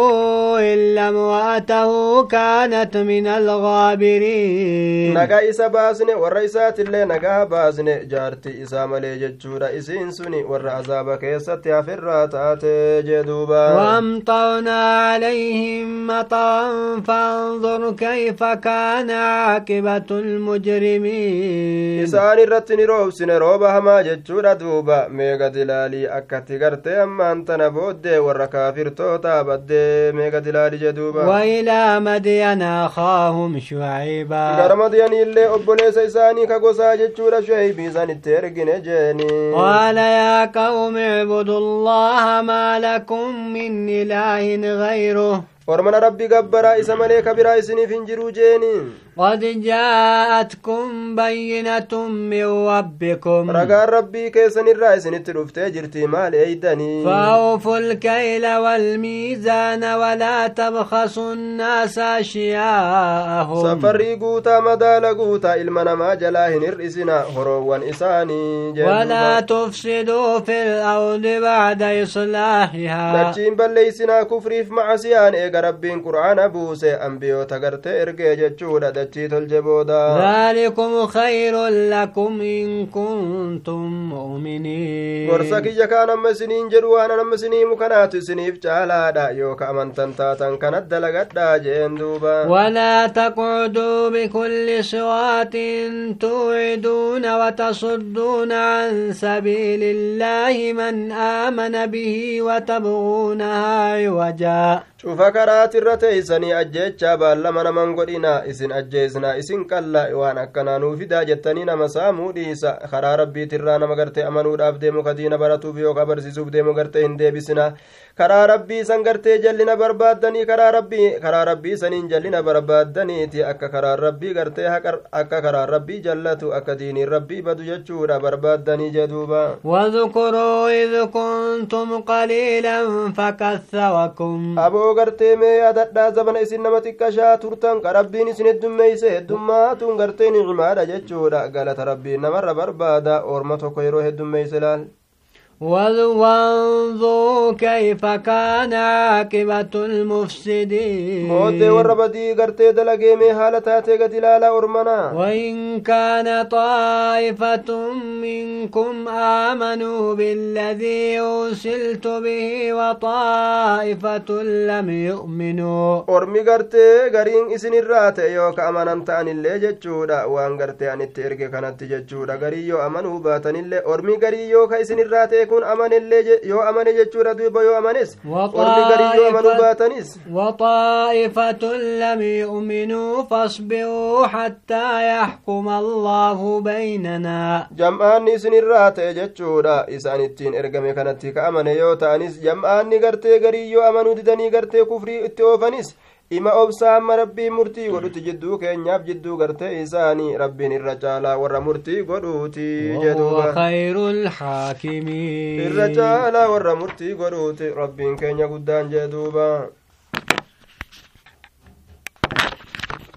إلا امرأته كانت من الغابرين nagaa isa baasne warra isaatillee nagaa baasne jaarti isaa malee jechuudha isiin suni warra azaaba keessatti hafirraa taate jeduuba وأمطرنا عليهم مطرا فانظر كيف كان عاقبة المجرمين isaan irratti ni roobsine rooba hamaa jechuudha duuba meega dilaalii akkatti gartee ammaan tana booddee warra kaafirtoota baddee meega dilaalii jeduuba وإلى مدين أخاهم شعيبا madiyaniillee obboleessa isaanii ka gosaa jechuudha shuaybii isaan itti ergine jeeni قال يا قوم قوم اعبدوا الله ما لكم من إله غيره. ورمنا ربي قبرا إسمالي كبرا إسني فنجرو قد جاءتكم بينة من ربكم. رقا ربي كيسن الرئيس نتلوف تجرتي مال ايداني فأوفوا الكيل والميزان ولا تبخسوا الناس أشياءهم. سفري قوتا مدال قوتا المنا ما جلاهن الرئيسنا هروا إساني ولا تفسدوا في الأرض بعد إصلاحها. نجيم بليسنا كفريف معسيان إيقا ربي قرآن أبوسي أنبيو تقرتي إرقيجة جودة dachii tolche booda ذلكم خير لكم إن كنتم مؤمنين gorsa kiyya kaan amma isiniin jedhu waan amma isiniimu kanaatu isiniif caalaadha yooka amantan taatan kanat dalagadhaa jeen duuba ولا تقعدوا بكل صراط توعدون وتصدون عن سبيل الله من آمن به وتبغونها عوجا cufa karaatirra teeysanii ajjeechaa baallama naman godhina isin ajjeesna isin qalla waan akkanaa nuu fidaa jettanii nama saamuu dhiisa karaa rabbiitirraa nama gartee amanuudhaaf deemu kadiina baratuuf yookaa barsiisuuf deemu gartee hin deebisina karaa rabbii san gartee jallina barbaaddanii karaa rabbii karaa rabbii saniin jallina barbaaddaniiti akka karaa rabbii gartee akka karaa rabbii jallatu akka diiniin rabbii badu jechuudha barbaaddanii jeduuba واذكروا إذ كنتم قليلا فكثركم aboo gartee mee yaadadhaa zabana isin nama xiqqashaa turtan ka rabbiin isin heddummeeyse heddummaatuun gartee nicmaadha jechuudha galata rabbiin namarra barbaada orma tokko yeroo heddummeeyse laal وانظروا كيف كان عاقبة المفسدين بودي وربدي قرتي دلقي مي قد لالا أرمنا. وإن كان طائفة منكم آمنوا بالذي أرسلت به وطائفة لم يؤمنوا. أرمي قرتي قرين إسن الرات يوكا أمانا تاني اللي جتشودا. وان قرتي أن التركي كانت جتشودا. قري يو أمنوا باتن اللي أرمي قري يوكا إسن الرات kun amanellee yoo amane jechuudha duuba yoo amanes warri garii yoo amanuu baatanis وطائفة لم يؤمنوا فاصبروا حتى يحكم الله بيننا jam'aanni isinirraa ta'e jechuudha isaan ittiin ergame kanatti ka amane yoo ta'anis jam'aanni gartee garii yoo amanuu ima obsaa amma rabbiin murtii godhuti jidduu keenyaaf jidduu gartee isaanii rabbiin irra caalaa warra murtii godhuuti jedhuuba. Irra caalaa warra murtii godhuuti rabbiin keenya guddaan jedhuuba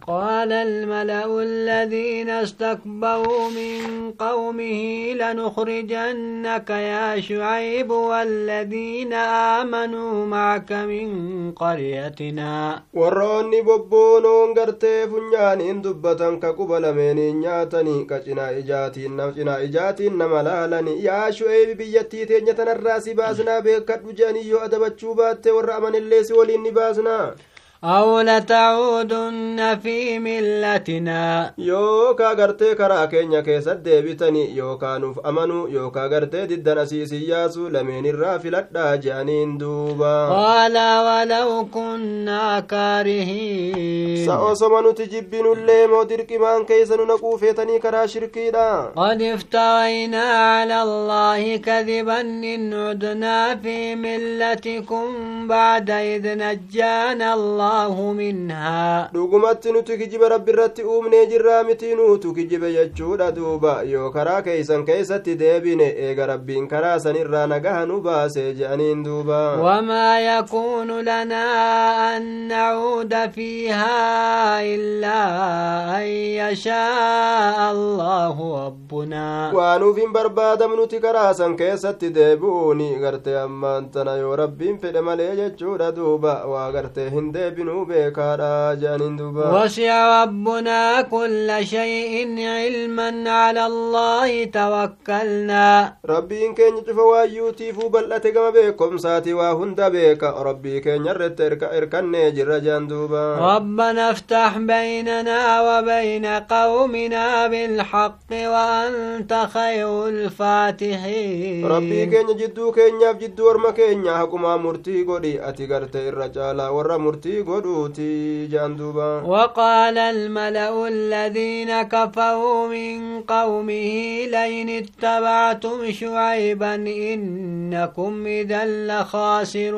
قال الملأ الذين استكبروا من قومه لنخرجنك يا شعيب والذين آمنوا معك من قريتنا. وروني ببونون غرتي فنيان ان دبتا كقبل من نياتني كجنا اجاتي نمجنا اجاتي نملالني يا شعيب بيتي تنيتنا الراسي باسنا بكت بجاني يؤدبت شوبات ورأمن الليس ولي نباسنا أو لتعودن في ملتنا. يوكا غرتي كرا كينيا كيسا ديبتني يوكا نوف أمنو يوكا غرتي ددن أسيسي ياسو لمن الرافلة جانين دوبا. قال ولو كنا كارهين. سأوسمنو تجبين اللي مودرك مان كيسا نقو فيتني كرا شركينا قد افترينا على الله كذبا إن عدنا في ملتكم بعد إذ نجانا الله. الله منها dhugumatti nuti kijiba rabbi irratti uumnee jirraa miti nuutu kijibe jechuudha duuba yoo karaa keeysan keeysatti deebine eega rabbiin karaa san irraa nagaha nu baase je'aniin duuba wamaa yakuunu lanaa an nacuuda fiihaa illaa an yashaaa allaahu rabbunaa waanuuf hin barbaadam nuti karaa san keessatti deebi'uuni gartee ammaan tana yoo rabbiin fedhe malee jechuudha duuba waa gartee hin deebi deebinuu beekaadha jedhaniin duuba وسع ربنا كل شيء علما على الله توكلنا rabbiin keenya cufa waayyuutiifuu bal'ate gama beekomsaati waa hunda beeka rabbii keenya irratti irkannee jirra jedhan duuba ربنا افتح بيننا وبين قومنا بالحق وأنت خير الفاتحين rabbii keenya jidduu keenyaaf jidduu orma keenya haqumaa murtii godhi ati garte irra caalaa warra murtii godhuuti jedhan duuba. وقال الملأ الذين كفروا من قومه لئن اتبعتم شعيبا إنكم إذا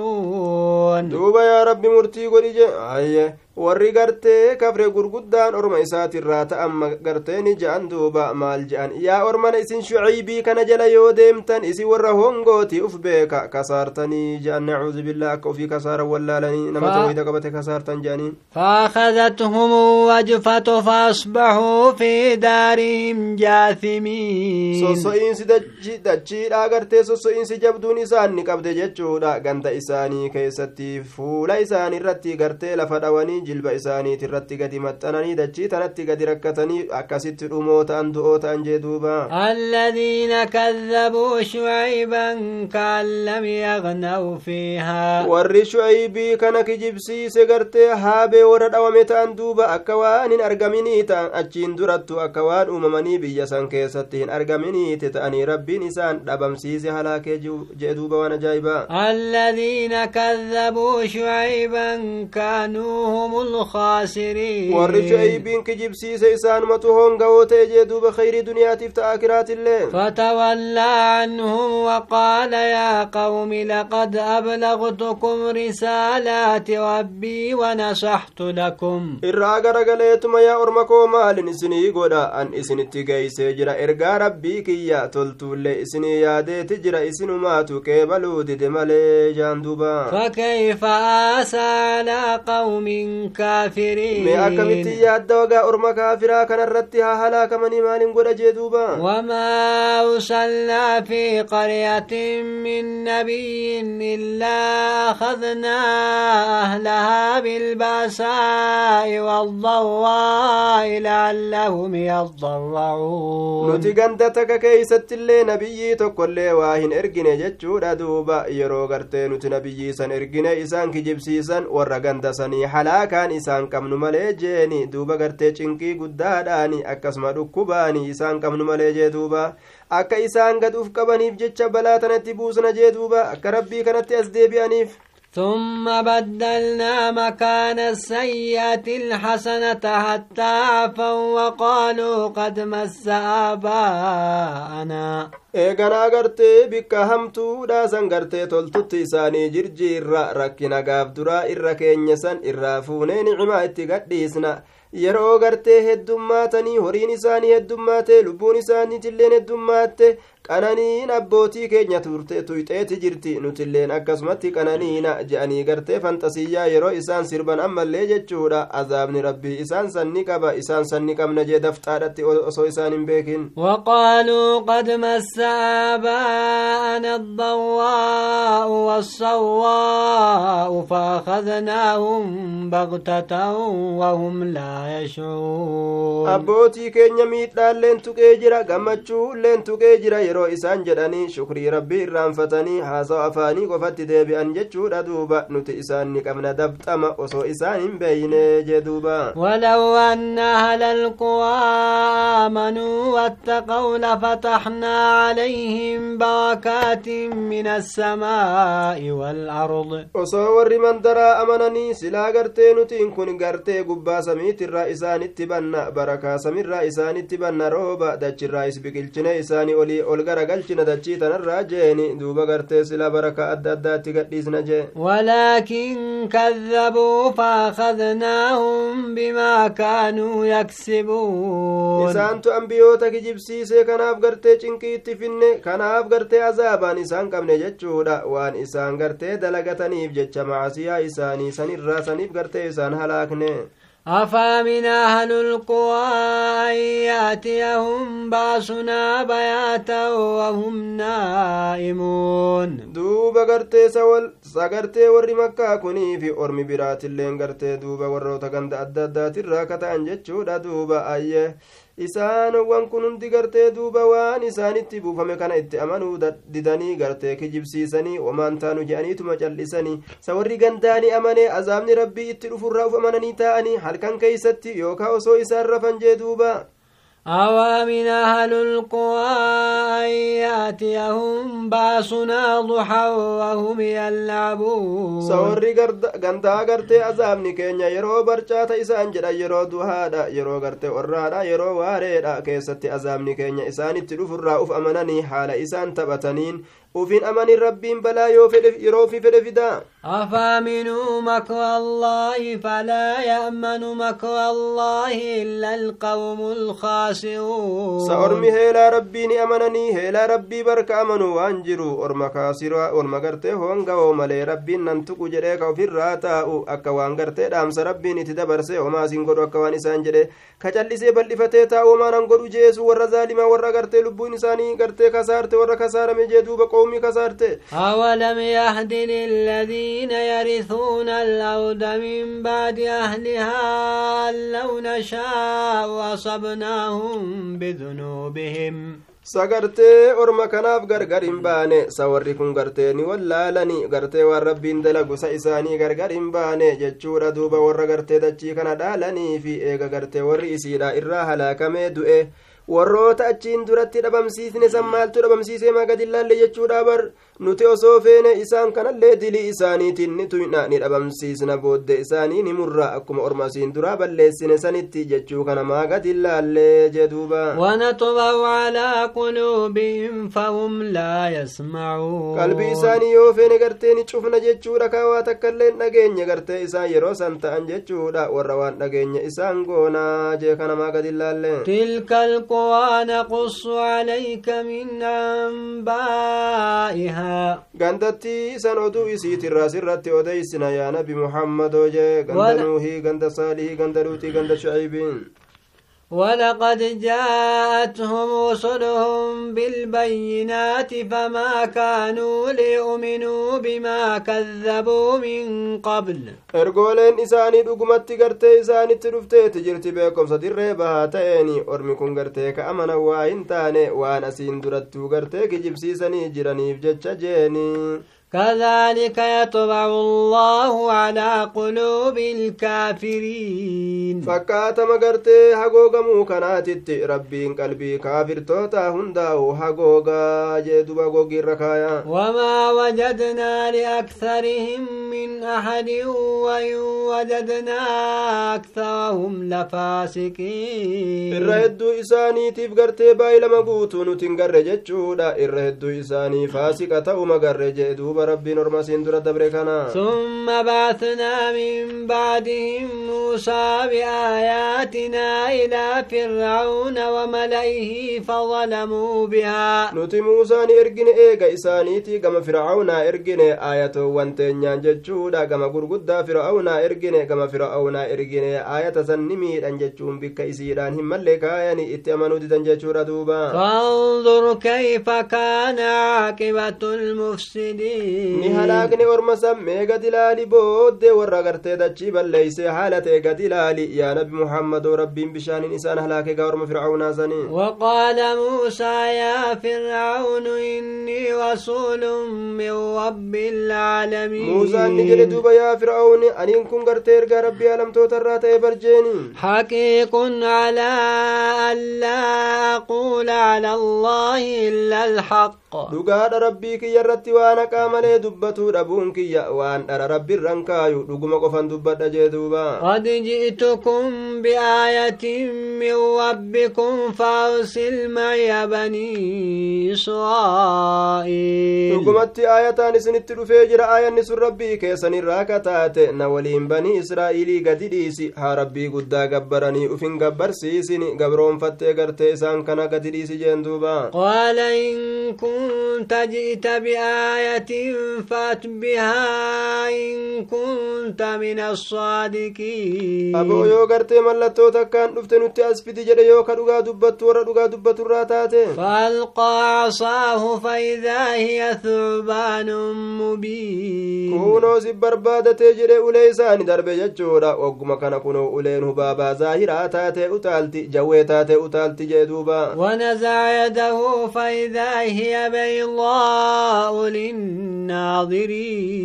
لخاسرون. duuba yaa rabbi murtii godhi je ayye warri gartee kafre gurguddaan orma isaatirraa ta'an gartee ni je'an duuba maal je'an yaa ormana isin shuciibii kana jala yoo deemtan isin warra hongooti uf beeka kasaartanii je'an nacuudu billaa akka ufii kasaaran wallaalanii nama tawhida qabate kasaartan je'aniin فأخذتهم الوجفة فأصبحوا في دارهم جاثمين sosso'iinsi gartee sosso'iinsi jabduun isaan ni qabde jechuudha ganda isaanii keessatti fuula isaanii irratti gartee lafa dhawanii jilba isaaniit irratti gadi maxxananii dachii tanatti gadi rakkatanii akkasitti dhumoo ta'an du'oo ta'an jee duuba الذين كذبوا شعيبا كأن لم يغنوا فيها warri shu'aybii kana kijibsiise gartee haabee warra dhawame ta'an duuba akka waan hin argaminii ta'an achiin durattu akka waan uumamanii biyya san keessatti hin argaminiiti ta'anii rabbiin isaan dhabamsiise halaakee jee duuba waan ajaa'ibaa الذين كذبوا شعيبا كانوا هم الخاسرين warri shu'aybiin kijibsiise isaanumatu hongawoo ta'e jee duuba khayrii duniyaatiif ta'a akiraatillee فتولى عنهم وقال يا قوم لقد أبلغتكم رسالات ربي ونصحت لكم irraa garagaleetuma yaa orma koo maalin isinii godha an isinitti geeysee jira ergaa rabbii kiyya toltuullee isinii yaadeeti jira isinumaatu qeebaluu dide malee jaan duuba فكيف آسى على قوم كافرين مي أكمت يا الدوغا أرمى كافرا كان الرتها هلا كمن إيمان قد جدوبا وما أرسلنا في قرية من نبي إلا أخذنا أهلها بالبأساء والضواء لعلهم يضرعون نتي قندتك كيست اللي نبي تقول لي واهن إرقنا جتشورا دوبا يروغرتين نتي نبي سن إرقنا إسان كجبسي سن ورقندسني حلاك halaakaan isaan qabnu malee jeeni duuba gartee cinqii guddaadhaani akkasuma dhukkubaani isaan qabnu malee jee duuba akka isaan gad uf qabaniif jecha balaa tanatti buusna jee duuba akka rabbii kanatti as deebi'aniif ثم بدلنا مكان السيئة الحسنة حتى عفوا وقالوا قد مس آباءنا eeganaa gartee bikka hamtuudha san gartee toltutti isaanii jirjiirra rakkina gaaf duraa irra keenya san irraa fuunee nicimaa itti gadhiisna yeroo gartee heddummaatanii horiin isaanii heddummaate lubbuun isaaniitilleen heddummaate qananiin abbootii keenya tuyxeeti jirti. Nutilleen akkasumatti qananiina je'anii gartee fanxasiyyaa yeroo isaan sirban ammallee jechuudha. Azaabni rabbii isaan sanni qaba isaan sanni qabna jee dafxaadhatti osoo isaan hin beekin. Waqaaluu qad massa aabaa'ana addarraa'u wassarraa'u faakadnaahum bagtatan wahum laa yashcuun abbootii keenya miidhaalleen tuqee jira gammachuulleen tuqee jira yeroo isaan jedhanii shukrii rabbii irraanfatanii haasawa afaanii qofatti deebi'an jechuudha duuba nuti isaan ni qabna dabxama osoo isaan hin beeyne jee duuba ولو أن أهل القرى آمنوا واتقوا لفتحنا عليهم بركات من السماء والأرض osoo warri mandaraa amananii silaa gartee nutiin kun gartee gubbaa samiitirraa isaanitti banna barakaa samirraa isaanitti banna rooba dachirraa is biqilchine isaanii olii ol dachii tanarraa jeeni duuba gartee silaa barakaa adda addaatti gadhiisna jee ولكن كذبوا فأخذناهم بما كانوا يكسبون isaantu ambiyoota kijibsiisee kanaaf gartee cinqii itti finne kanaaf gartee azaabaan isaan qabne jechuudha waan isaan gartee dalagataniif jecha macasiyaa isaanii sanirraa saniif gartee isaan halaakne أفامن أهل القرى أن يأتيهم بأسنا بياتا وهم نائمون duuba gartee sagartee warri makkaa kunii fi ormi biraatilleen gartee duuba warroota ganda adda addaatirraa kata'an jechuudha duuba ayye isaanowwan kun hundi gartee duuba waan isaanitti buufame kana itti amanuu didanii gartee kijibsiisanii wamaan taanu je'aniituma cal'isanii sa warri gandaanii amanee azaabni rabbii itti dhufurraa uf amananii taa'anii halkan keeysatti yookaa osoo isaan rafan jee duuba أوامن أهل القرى أن يأتيهم بأسنا ضحى وهم يلعبون sawarri gandaa gartee azaabni keenya yeroo barcaata isaan jedhan yeroo duhaadha yeroo gartee orraadha yeroo waareedha keessatti azaabni keenya isaanitti dhufurraa uf amananii haala isaan taphataniin ufin amanin rabbiin balaa yeroo fi fedhe fidaa أفامنوا مكر الله فلا يأمن مكر الله إلا القوم الخاسرون سأرمي هيلا ربي أمنني هيلا ربي برك أمنوا وانجروا أرما كاسروا أرما قرتي هونغا ومالي ربي ننتقو جريك وفي الراتاء أكا وانغرتي دامس ربي نتدبرسي وما سنقر أكا وانسان جري كجلسي بلفتي تاو ما ننقر جيسو ور ظالما ور قرتي لبون إساني قرتي كسارتي ور كسارمي جدوب قومي كسارتي أولم يهد للذين يرثون الأرض من بعد أهلها لو نشاء أصبناهم بذنوبهم sagartee orma kanaaf gargar hin baane sa warri kun gartee ni wallaalani gartee waan rabbiin dalagusa isaanii gargar hin baane jechuudha duuba warra gartee dachii kana dhaalanii fi eega gartee warri isiidha irraa halaakamee du'e warroota achiin duratti dhabamsiisne san maaltu dhabamsiisee magadillaalle jechuudha bar nuti osoo feene isaan kanallee dilii isaaniitiin ni tuyna ni dhabamsiisna boodde isaanii ni murra akkuma ormasiin duraa balleessine sanitti jechuu kana maagadillaallee jeduuba ونطبع على قلوبهم فهم لا يسمعون qalbii isaanii yoo feene gartee ni cufna jechuudha kaawaa takkaillee dhageenya gartee isaan yeroo san ta'an jechuudha warra waan dhageenya isaan goonaa jee kana maagadillaallee تلك القرى نقص عليك من gandatti isan oduu isiitirraa sirratti odeysina yaa nabi muhammadoo jee ganda Wala- nuuhii ganda saalihii ganda luuxii ganda shucaybiin ولقد جاءتهم رسلهم بالبينات فما كانوا ليؤمنوا بما كذبوا من قبل. ارغولن اساني دوغمت تغرتي اساني تروفتي تجرتي بكم صدر ريبها تأني ارمكم غرتي كأمنا واين وأنا سين درتو غرتي كجبسي سني جراني بجتشا كذلك يطبع الله على قلوب الكافرين. فكات مغرت حقوق موكنات ربي قلبي كافر توتا هنداو حقوق جدوا قوقي ركايا. وما وجدنا لأكثرهم من أحد وإن وجدنا أكثرهم لفاسقين. الرهد إساني تفقرت بايل مبوتون تنقر جدشودا الرهد إساني فاسقة أمقر جدوبا rabbiin orma siin dura dabre kana ثم بعثنا من بعدهم موسى بآياتنا إلى فرعون وملئه فظلموا بها nuti muusaan ergine eega isaaniiti gama fir'aawnaa ergine aayatoowwan teenyaan jechuudha gama gurguddaa fir'aawnaa ergine gama fir'aawnaa ergine aayata san ni miidhan jechuun bikka isiidhaan hin malle kaayani itti amanuu didan jechuudha duuba فانظر كيف كان عاقبة المفسدين ni halaakne orma san mee gad ilaali booddee warra gartee dachii balleeyse haala ta'e gad ilaali yaa nabi muhammadoo rabbiin bishaaniin isaan halaake gaa orma fir'aawnaa sanii وقال موسى يا فرعون إني رسول من رب العالمين muusaan ni jedhe duuba yaa fir'aawni aniin kun gartee ergaa rabbii alamtoota irraa ta'e barjeeni حقيق على ألا أقول على الله إلا الحق dhugaadha rabbii kiyya irratti waan haqaa malee dubbatuu dhabuun kiyya waan dhara rabbiirran kaayu dhuguma qofan dubbadha jee duuba. Qad ji'tukum biaayatin min rabbikum fawsil maya banii israa'iil dhugumatti aayataan isinitti dhufee jira aayanni sun rabbii keessanirraa kataate na waliin banii israa'iilii gadi dhiisi haa rabbii guddaa gabbaranii ufin gabbarsiisini gabroonfattee gartee isaan kana gadi dhiisi jeen duuba. Qaala in kun كنت جئت بآية فأت بها إن كنت من الصادقين. أبو يو قرتي من لطوتا كان نفتن التأسفت جد يو كدوغا دبت ورا دوغا دبت فألقى عصاه فإذا هي ثعبان مبين. كونو زبر بادة جد أوليسان درب يجورا وقم كان كونو أولين هبابا زاهرا تاتي أتالتي. جوي تاتي أتالتي جدوبا ونزع يده فإذا هي بيضاء للناظرين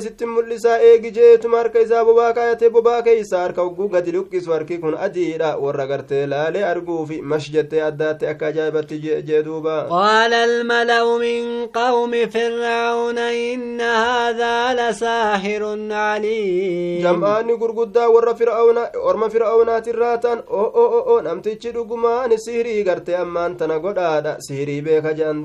sitti mul'isaa eegi jeetuma harka isaa bobaa kaayatee bobaa keeysa harka hogguu gadi luqqisu harki kun adiidha warra gartee laalee arguufi mash jettee addaatti akka ajaa'ibatti jee duuba قال الملأ من قوم فرعون إن هذا لساحر عليم jam'aanni gurguddaa warra fir'auna orma fir'aunaatirraa ta'an o o o o namtichi dhugumaan sihirii gartee ammaan tana godhaadha sihirii beeka jedhan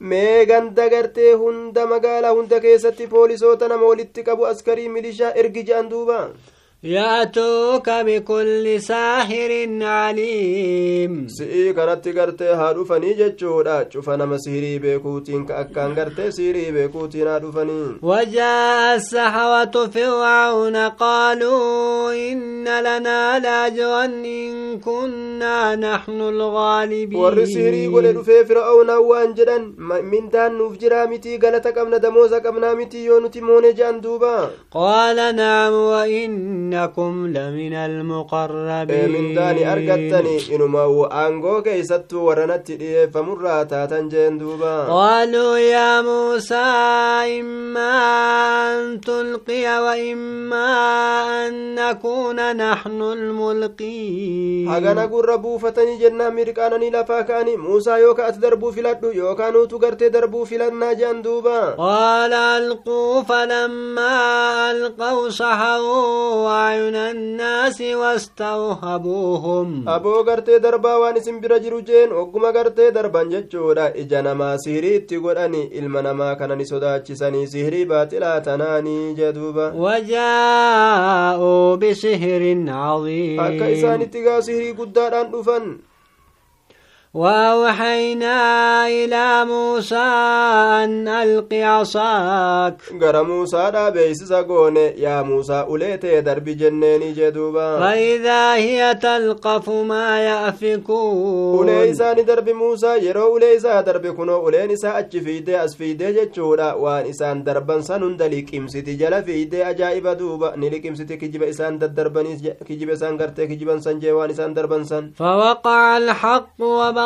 mee ganda gartee hunda magaalaa hunda keessatti poolisoota nama walitti qabu askarii milishaa ergi je'an duuba يأتوك بكل ساحر عليم. سي كرتي كرتي هادو فني جتشو دا مسيري بكوتين كاكان كرتي سيري بكوتين هادو فني وجاء السحوة فرعون قالوا إن لنا لأجرا إن كنا نحن الغالبين. ورسيري سيري قولي دفي فرعون أوان جدا من دان نفجرا متي قالتك أمنا دموزك أمنا متي يونتي موني جان دوبا قال نعم وإن وإنكم لمن المقربين mindaani argattani inumaa aangoo keeysattuu warranatti dhiyeeffamurraa taatan jeen duuba قالوا يا موسى إما أن تلقي وإما أن نكون نحن الملقين hagana gurra buufatanii jennaan mirqaananii lafaa ka'anii muusaa yookaa ati darbuu filadhu yookaan nuutu gartee darbuu filannaa jean duuba قال ألقوا فلما ألقوا سحروا أعين الناس واستوهبوهم waan isin bira jiru jeen ogguma gartee darban jechuudha ija namaa sihirii itti godhani ilma namaa kana ni sodaachisanii sihirii baaxilaa tanaanii jee duuba وجاءوا بسحر عظيم akka isaanitti gaa sihirii guddaadhaan dhufan وأوحينا إلى موسى أن ألق عصاك. قال موسى لا بيس يا موسى أوليتي درب جنيني جدوبا فإذا هي تلقف ما يأفكون. أوليسا درب موسى يرو أوليسا درب كنو أولينسا أجفيد أسفيد جتشورا وانسان دربا سنن دلي كمسيتي جل فيد أجائب دوبا نلي كمسيتي كجب إسان دربا كجب إسان كرتي كجبا سنجي وانسان دربا سن فوقع الحق وبقى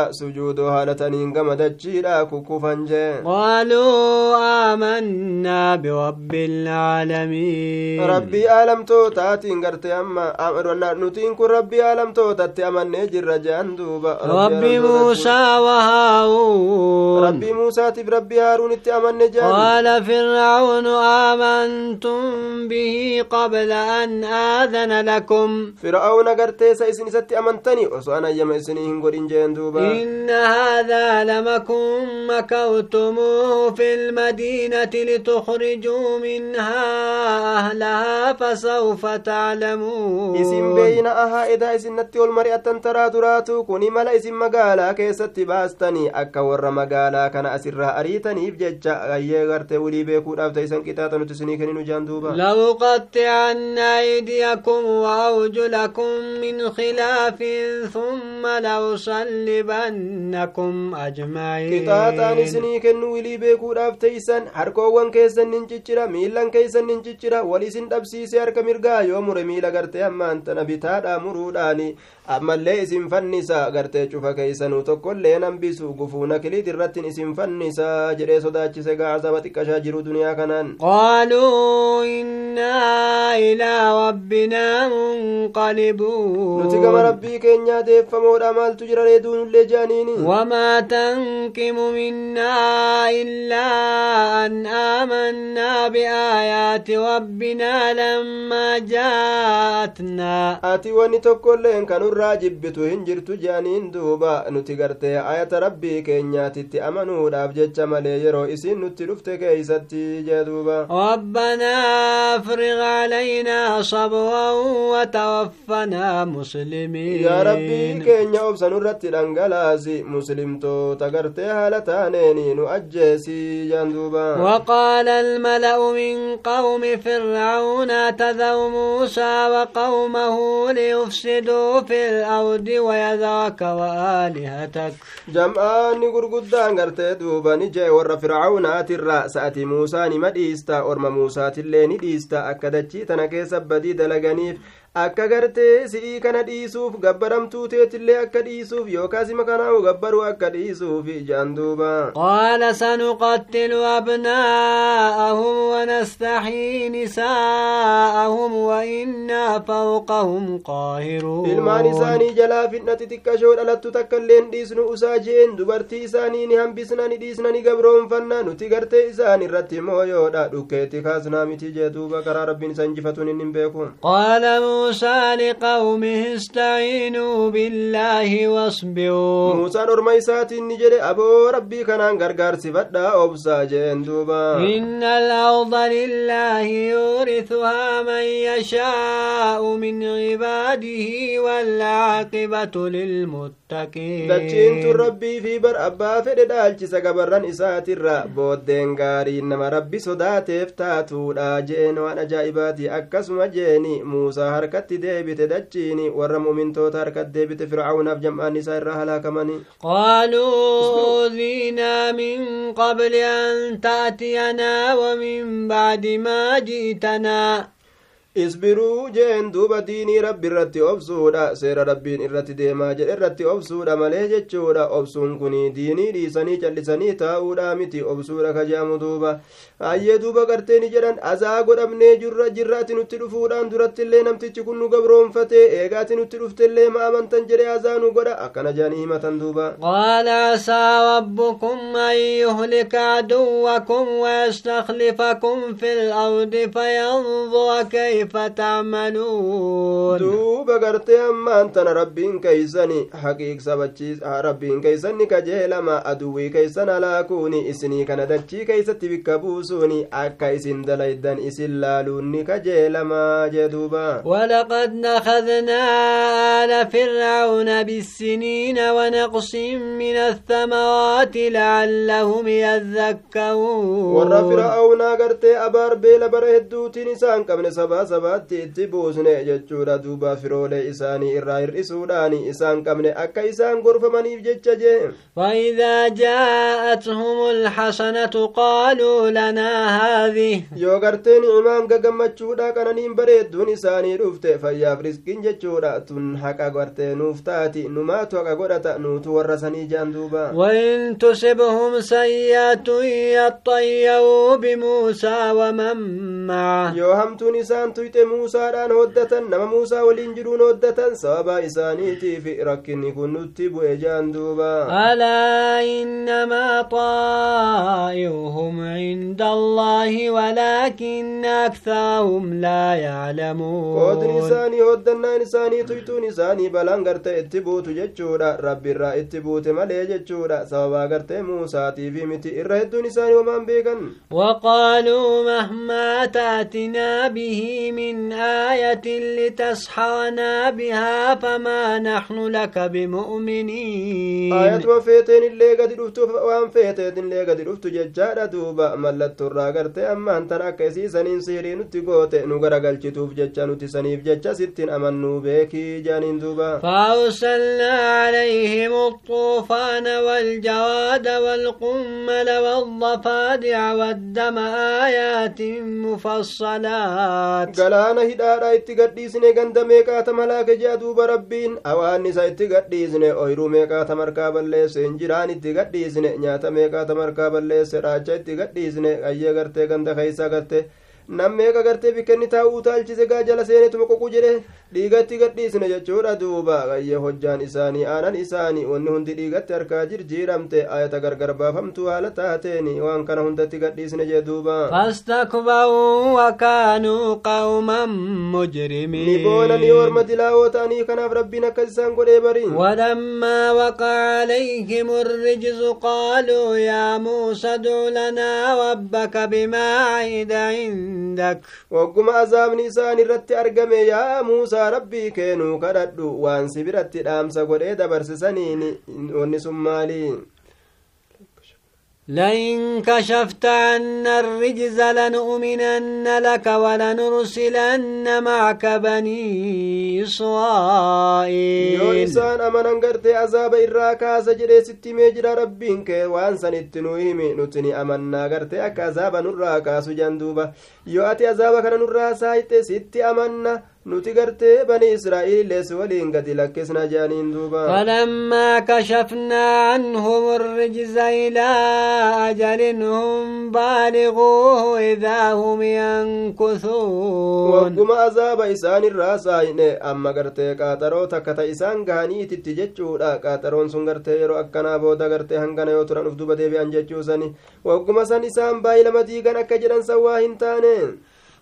sujuudoo haala ta'aniin gamadachiidha kukkufan jee قالوا آمنا برب العالمين rabbii aalamtootaatiin gartee amma am- nutiin kun rabbii aalamtootatti amannee jirra jean duuba رب موسى وهارون rabbii muusaatiif rabbii haaruunitti amanne jean قال فرعون آمنتم به قبل أن آذن لكم garteessa isin isatti amantanii osoo an ayyama isinii hin godhin jeen duuba إن هذا لمكم مكوتموه في المدينة لتخرجوا منها أهلها فسوف تعلمون. إذن بين أها إذا إذن نتيو المرئة تنترى دراتو كوني ملا إذن مقالا كيست باستني. أكا ور مقالا كان أسرها أريتني بججا أيغر تولي بيكو رفت إذن كتاتا نتسني كنين جاندوبا لو قطعن أيديكم وأوجلكم من خلاف ثم لو صلب لأصلبنكم أجمعين wilii beekuudhaaf teeysan harkoowwan keessan nin ciccira miilan keessan nin ciccira wal isin dhabsiise harka mirgaa yoo mure miila gartee ammaan tana bitaadhaa muruudhaani ammallee isin fannisa gartee cufa keeysanuu tokkollee nambisu gufuuna kiliit irrattin isin fannisa jedhee sodaachise gaazaba xiqqashaa jiru duniyaa kanaan قالوا إنا إلى ربنا منقلبون nuti gama rabbii keenyaa deeffamoodha maaltu jira reeduunullee jaaniini وما تنقم منا إلا أن آمنا بآيات ربنا لما جاءتنا ati wanni tokkolleen kanurraa jibbitu hin jirtu jeaniin duuba nuti gartee ayata rabbii keenyaatitti amanuudhaaf jecha malee yeroo isiin nutti dhufte keeysatti jee duuba ربنا افرغ علينا صبرا وتوفنا مسلمين yaa rabbii keenya obsanurratti dhangala khalaasi muslimtoota gartee haala taaneeni nu ajjeesii jaan duuba وقال الملأ من قوم فرعون اعتذروا موسى وقومه ليفسدوا في الأرض ويذرك وآلهتك duuba ni jee warra fircaunaatirra sa'ati muusaa nima dhiista orma muusaatillee ni dhiista akka dachii tana keessa badii dalaganiif akka gartee si'ii kana dhiisuuf gabbaramtuu teetillee akka dhiisuuf yookaas ima kanaahu gabbaruu akka dhiisuuf jaan duuba. Qaala sanuqattilu abnaa'ahum wanastaxyii nisaa'ahum wainnaa fawqahum qaahiruun. Ilmaan isaanii jalaa fidna xixiqqashoo dhalattu takka illeen dhiisnu usaa jeen dubartii isaanii ni hambisna ni dhiisna ni gabroonfanna nuti gartee isaan irratti mooyoodha dhukkeetti kaasnaa miti jee duuba karaa rabbiin isa injifatuun hin hin beeku. Qaala موسى لقومه استعينوا بالله واصبروا. موسى نورما إساتي نجري أبو ربي كان غرغر سفدا أوبسا جين دوبا. إن الأرض لله يورثها من يشاء من عباده والعاقبة للمتقين. دچين ربي في بر أبا فد دالچisa gabarran isaatirra booddeen gaariin nama rabbi sodaateef taatuudha jeen waan ajaa'ibaati akkasuma jeeni muusaa harkatti deebite dachiini warra mu'mintoota harkatti deebite fircaunaaf jam'aan isaa irraa halaakamanii qaaluu uudhiinaa min qabli an ta'tiyanaa wa min bacdi maa ji'tanaa isbiruu jeen duuba diinii rabbi irratti obsuudha. Seera rabbiin irratti deemaa jedhe irratti obsuudha malee jechuudha. Obsuun kun diinii dhiisanii callisanii taa'uudha miti. Obsuudha kaje'amu duuba. Hayyee duuba garteeni jedhan. Azaa godhamnee jirra jirraati nutti dhufuudhaan durattillee namtichi kun nu gabroonfatee eegaati nutti dhuftellee ma amantan jedhe azaa nu godha. Akkana jedhanii himatan duuba. Qaala asaa rabbukum an yuhlika aduwakum wayastakhlifakum fi lardi fayanzura كيف تعملون؟ دوبا غرتي أمان تنا ربين كيسني حقيق سبتشيس ربين كيسني كجيلما أدوي كيسن على كوني إسني كان دتشي كيستي بكبوسوني أكا إسن دليدن إسن لالوني كجيلما جدوبا. ولقد نخذنا آل فرعون بالسنين ونقص من الثمرات لعلهم يذكرون. ورا فرعون غرتي أبار بيل برهدوتين إسان قبل سبا sabaatti itti buusne jechuudha duuba firoolee isaanii irraa hir'isuudhaan isaan qabne akka isaan gorfamaniif jecha jee فإذا جاءتهم الحسنة قالوا لنا هذه yoo gartee ni'imaan gagammachuudha qananiin bareedduun isaanii dhufte fayyaaf riskiin jechuudha tun haqa gartee nuuf taati numaatu haqa godhata nuutu warra sanii jaan duuba وإن تصبهم سيئة يطيروا بموسى ومن معه yoo hamtuun tuyxe muusaadhaan hoddatan nama muusaa waliin jiruun hoddatan sababa isaaniitiif rakkinni kun nutti bu'e jaan duuba ألا إنما طائرهم عند الله ولكن أكثرهم لا qoodni يعلمون isaanii hoddannaan isaanii tuytuun isaanii balaan gartee itti buutu jechuudha rabbiirraa itti buute malee jechuudha sababaa gartee muusaatiifi miti irra hedduun isaanii homaan beekan وقالوا مهما تأتنا به من آية لتسحرنا بها فما نحن لك بمؤمنين. آية وفيتين اللي قد رفتو وأن فيتين اللي قد رفتو ججارة دوبا ملت تراغر تأما أنت راكسي سنين سيرين تقوت نقر قل جتوف ججا في ججا ستين أمن نوبيكي جانين دوبا. فأرسلنا عليهم الطوفان والجواد والقمل والضفادع والدم آيات مفصلات. Galaana hidhaadha itti gadhiisne ganda meeqaata malaaka jea duuba rabbiin awaan isa itti gadhiisne oyruu meeqaata markaa balleesse injiraan itti gadhiisne nyaata meeqaata markaa balleesse raacha itti gadhiisne qayyee gartee ganda keeysaa gartee nam meeqa gartee bikkenni taa'uu utaalchise gaa jala seenetuma qoqu jedhe dhiigatti gadhiisne jechuudha duuba qayyee hojjaan isaanii aanan isaanii wanni hundi dhiigatti harkaa jirjiiramte ayata gargar baafamtuu haala taateeni waan kana hundatti gadhiisne jee duuba فاستكبروا وكانوا قوما ni مجرمين boonanii orma dilaawoo ta'anii kanaaf rabbiin akkas isaan godhee bariin ولما وقع عليهم الرجز قالوا يا موسى ادع لنا ربك بما عهد عندك wagguma azaabni isaan irratti argame yaa muusaa rabbii keenuu kadhadhu waan si biratti dhaamsa godhee dabarsisaniin wanni sun maalii لئن كشفت عنا الرجز لنؤمنن لك ولنرسلن معك بني إسرائيل yoo isaan amanan gartee azaaba irraa kaasa jedhee sitti mee jira rabbiin kee waan sanitti nu himi nuti ni amannaa gartee akka azaaba nurraa kaasu jan duuba yoo ati azaaba kana nurraa saayite sitti amanna nuti gartee bani israa'iillees waliin gadi lakkisna jedhaniin duuba فلما كشفنا عنهم الرجز إلى أجل هم بالغوه إذا هم ينكثون wagguma azaaba isaan irraa saayine amma gartee qaaxaroo takka ta isaan gahaniititti jechuudha qaaxaroon sun gartee yeroo akkanaa booda gartee hangana yoo turan uf duba deebi'an jechuusani wagguma san isaan baay'ee lama diigan akka jedhan san waa hin taane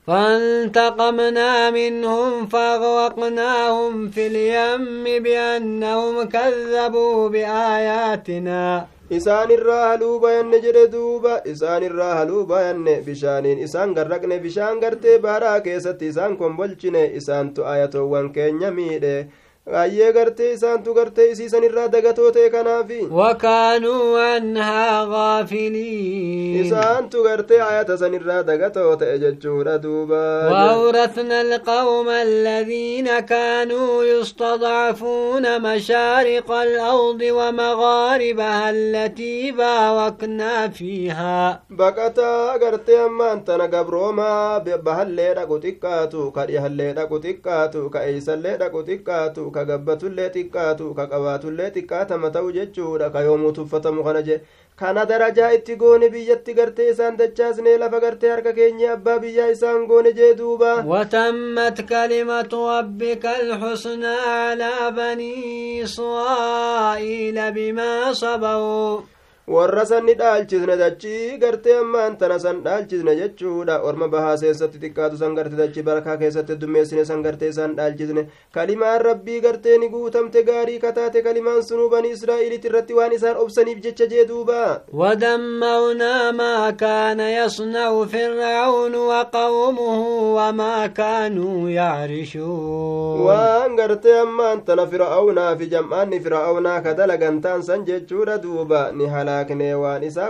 فانتقمنا منهم فأغرقناهم في اليم بأنهم كذبوا بآياتنا irraa haluu bayanne jedhe duuba isaan irraa haluu bayanne bishaaniin isaan garraqne bishaan gartee baaraa keessatti isaan kombolchine isaantu ayatoowwan keenya miidhe ayyee gartee isaantu gartee isiisan irraa dagatoo ta'e kanaafi وكانوا عنها غافلين isaantu gartee ayata san irraa dagatoo ta'e jechuudha duuba وأورثنا القوم الذين كانوا يستضعفون مشارق الأرض ومغاربها التي باركنا فيها baqataa gartee ammaan tana gabroomaa bahallee dhaqu xiqqaatu ka dhihallee dhaqu xiqqaatu ka eeysallee dhaqu xiqqaatu xiqqaatama ta'u jechuudha ka yoomuu tuffatamu kana je kana darajaa itti goone biyyatti gartee isaan dachaasnee lafa gartee harka keenya abbaa biyyaa isaan goone jee duuba وتمت كلمة ربك الحسنى على بني إسرائيل بما صبروا warra san ni dhaalchisne dachii gartee ammaan tana san dhaalchisne jechuudha orma bahaa keessatti xiqqaatu san garte dachii barakaa keessatti dummeessine san gartee isaan dhaalchisne kalimaan rabbii gartee ni guutamte gaarii kataate kalimaan sunuu banii israa'iiliit irratti waan isaan obsaniif jecha jee duuba ودمرنا ما كان يصنع فرعون وقومه وما كانوا يعرشون ammaan tana fir'aawnaa fi jam'aanni fir'aawnaa ka dalagan ta'an san jechuudha duuba ni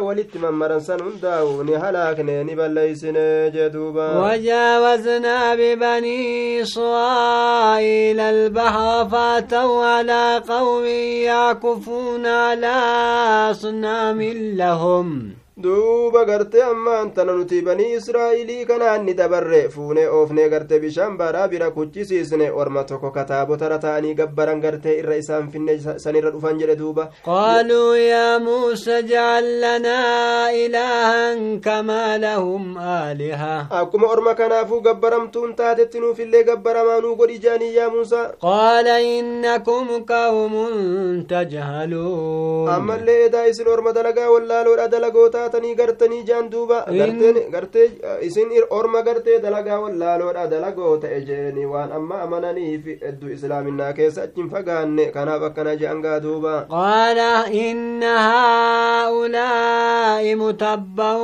walitti mammaran san hundaa'u ni halaakne ni balleeysine jee duuba وجاوزنا ببني إسرائيل البحر فأتوا على قوم يعكفون على أصنام لهم duuba gartee ammaan tana nuti banii israa'ilii kanaan ni dabarre fuunee oofnee gartee bishaan baraa bira kuchisiisne orma tokko kataabotara ta'anii gabbaran gartee irra isaan finne sanirra dhufan jedhe duuba قالوا يا موسى اجعل لنا إلها كما لهم آلهة akkuma orma kanaafuu gabbaramtuun taatetti nuufillee gabbaramaa nuu godhi jaanii yaa muusaa قال إنكم قوم تجهلون ammallee edaa isin orma dalagaa wallaaloodha dalagoo taatanii gartanii jaan duuba gartee isin orma gartee dalagaa wallaaloodha dalagoo ta'e jeeni waan amma amananiif hedduu islaaminaa keessa achin fagaanne kanaaf akkana je'an gaa duuba قال إن هؤلاء متبع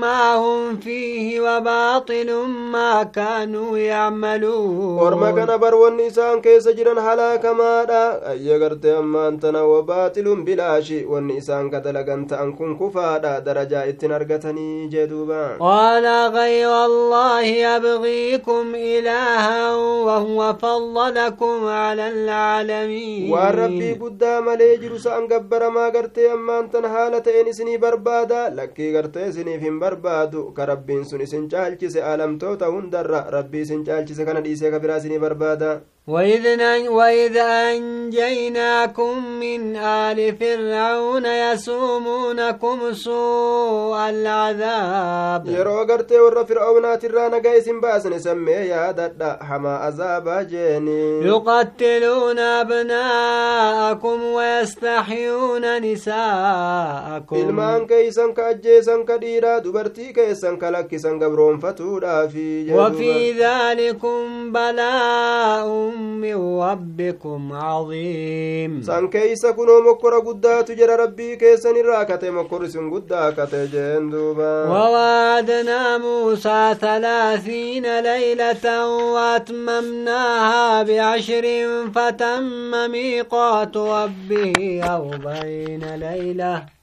ما هم فيه وباطل ما كانوا يعملون orma kana bar wanni isaan keessa jiran halaakamaadha ayya gartee ammaan tana wabaaxilun bilaashi wanni isaan ka dalagan ta'an kun kufaadha darajaa argatanii jee duuba قال غير الله يبغيكم إلها وهو فضلكم على العالمين waan rabbii guddaa malee jiru sa'an gabbaramaa gartee ammaan tan haala ta'een isinii barbaada lakkii gartee isiniif hin barbaadu ka rabbiin sun isin caalchise alamtoota hundarra rabbii isin caalchise kana dhiisee وإذ وإذ أنجيناكم من آل فرعون يسومونكم سوء العذاب. يرو غرتي ور فرعون ترانا قيس باسن سمي يا دد حما عذاب جيني يقتلون أبناءكم ويستحيون نساءكم. إلمان كيسن كأجيسن كديرا دبرتي كيسن كلكيسن قبرون فتودا في وفي ذلكم بلاء من ربكم عظيم. سان كيسا كنو مكرا قدات جرى ربي كيسا نراكت مكرا سن قداكت جندوبا ووعدنا موسى ثلاثين ليلة وأتممناها بعشر فتم ميقات ربه أربعين ليلة.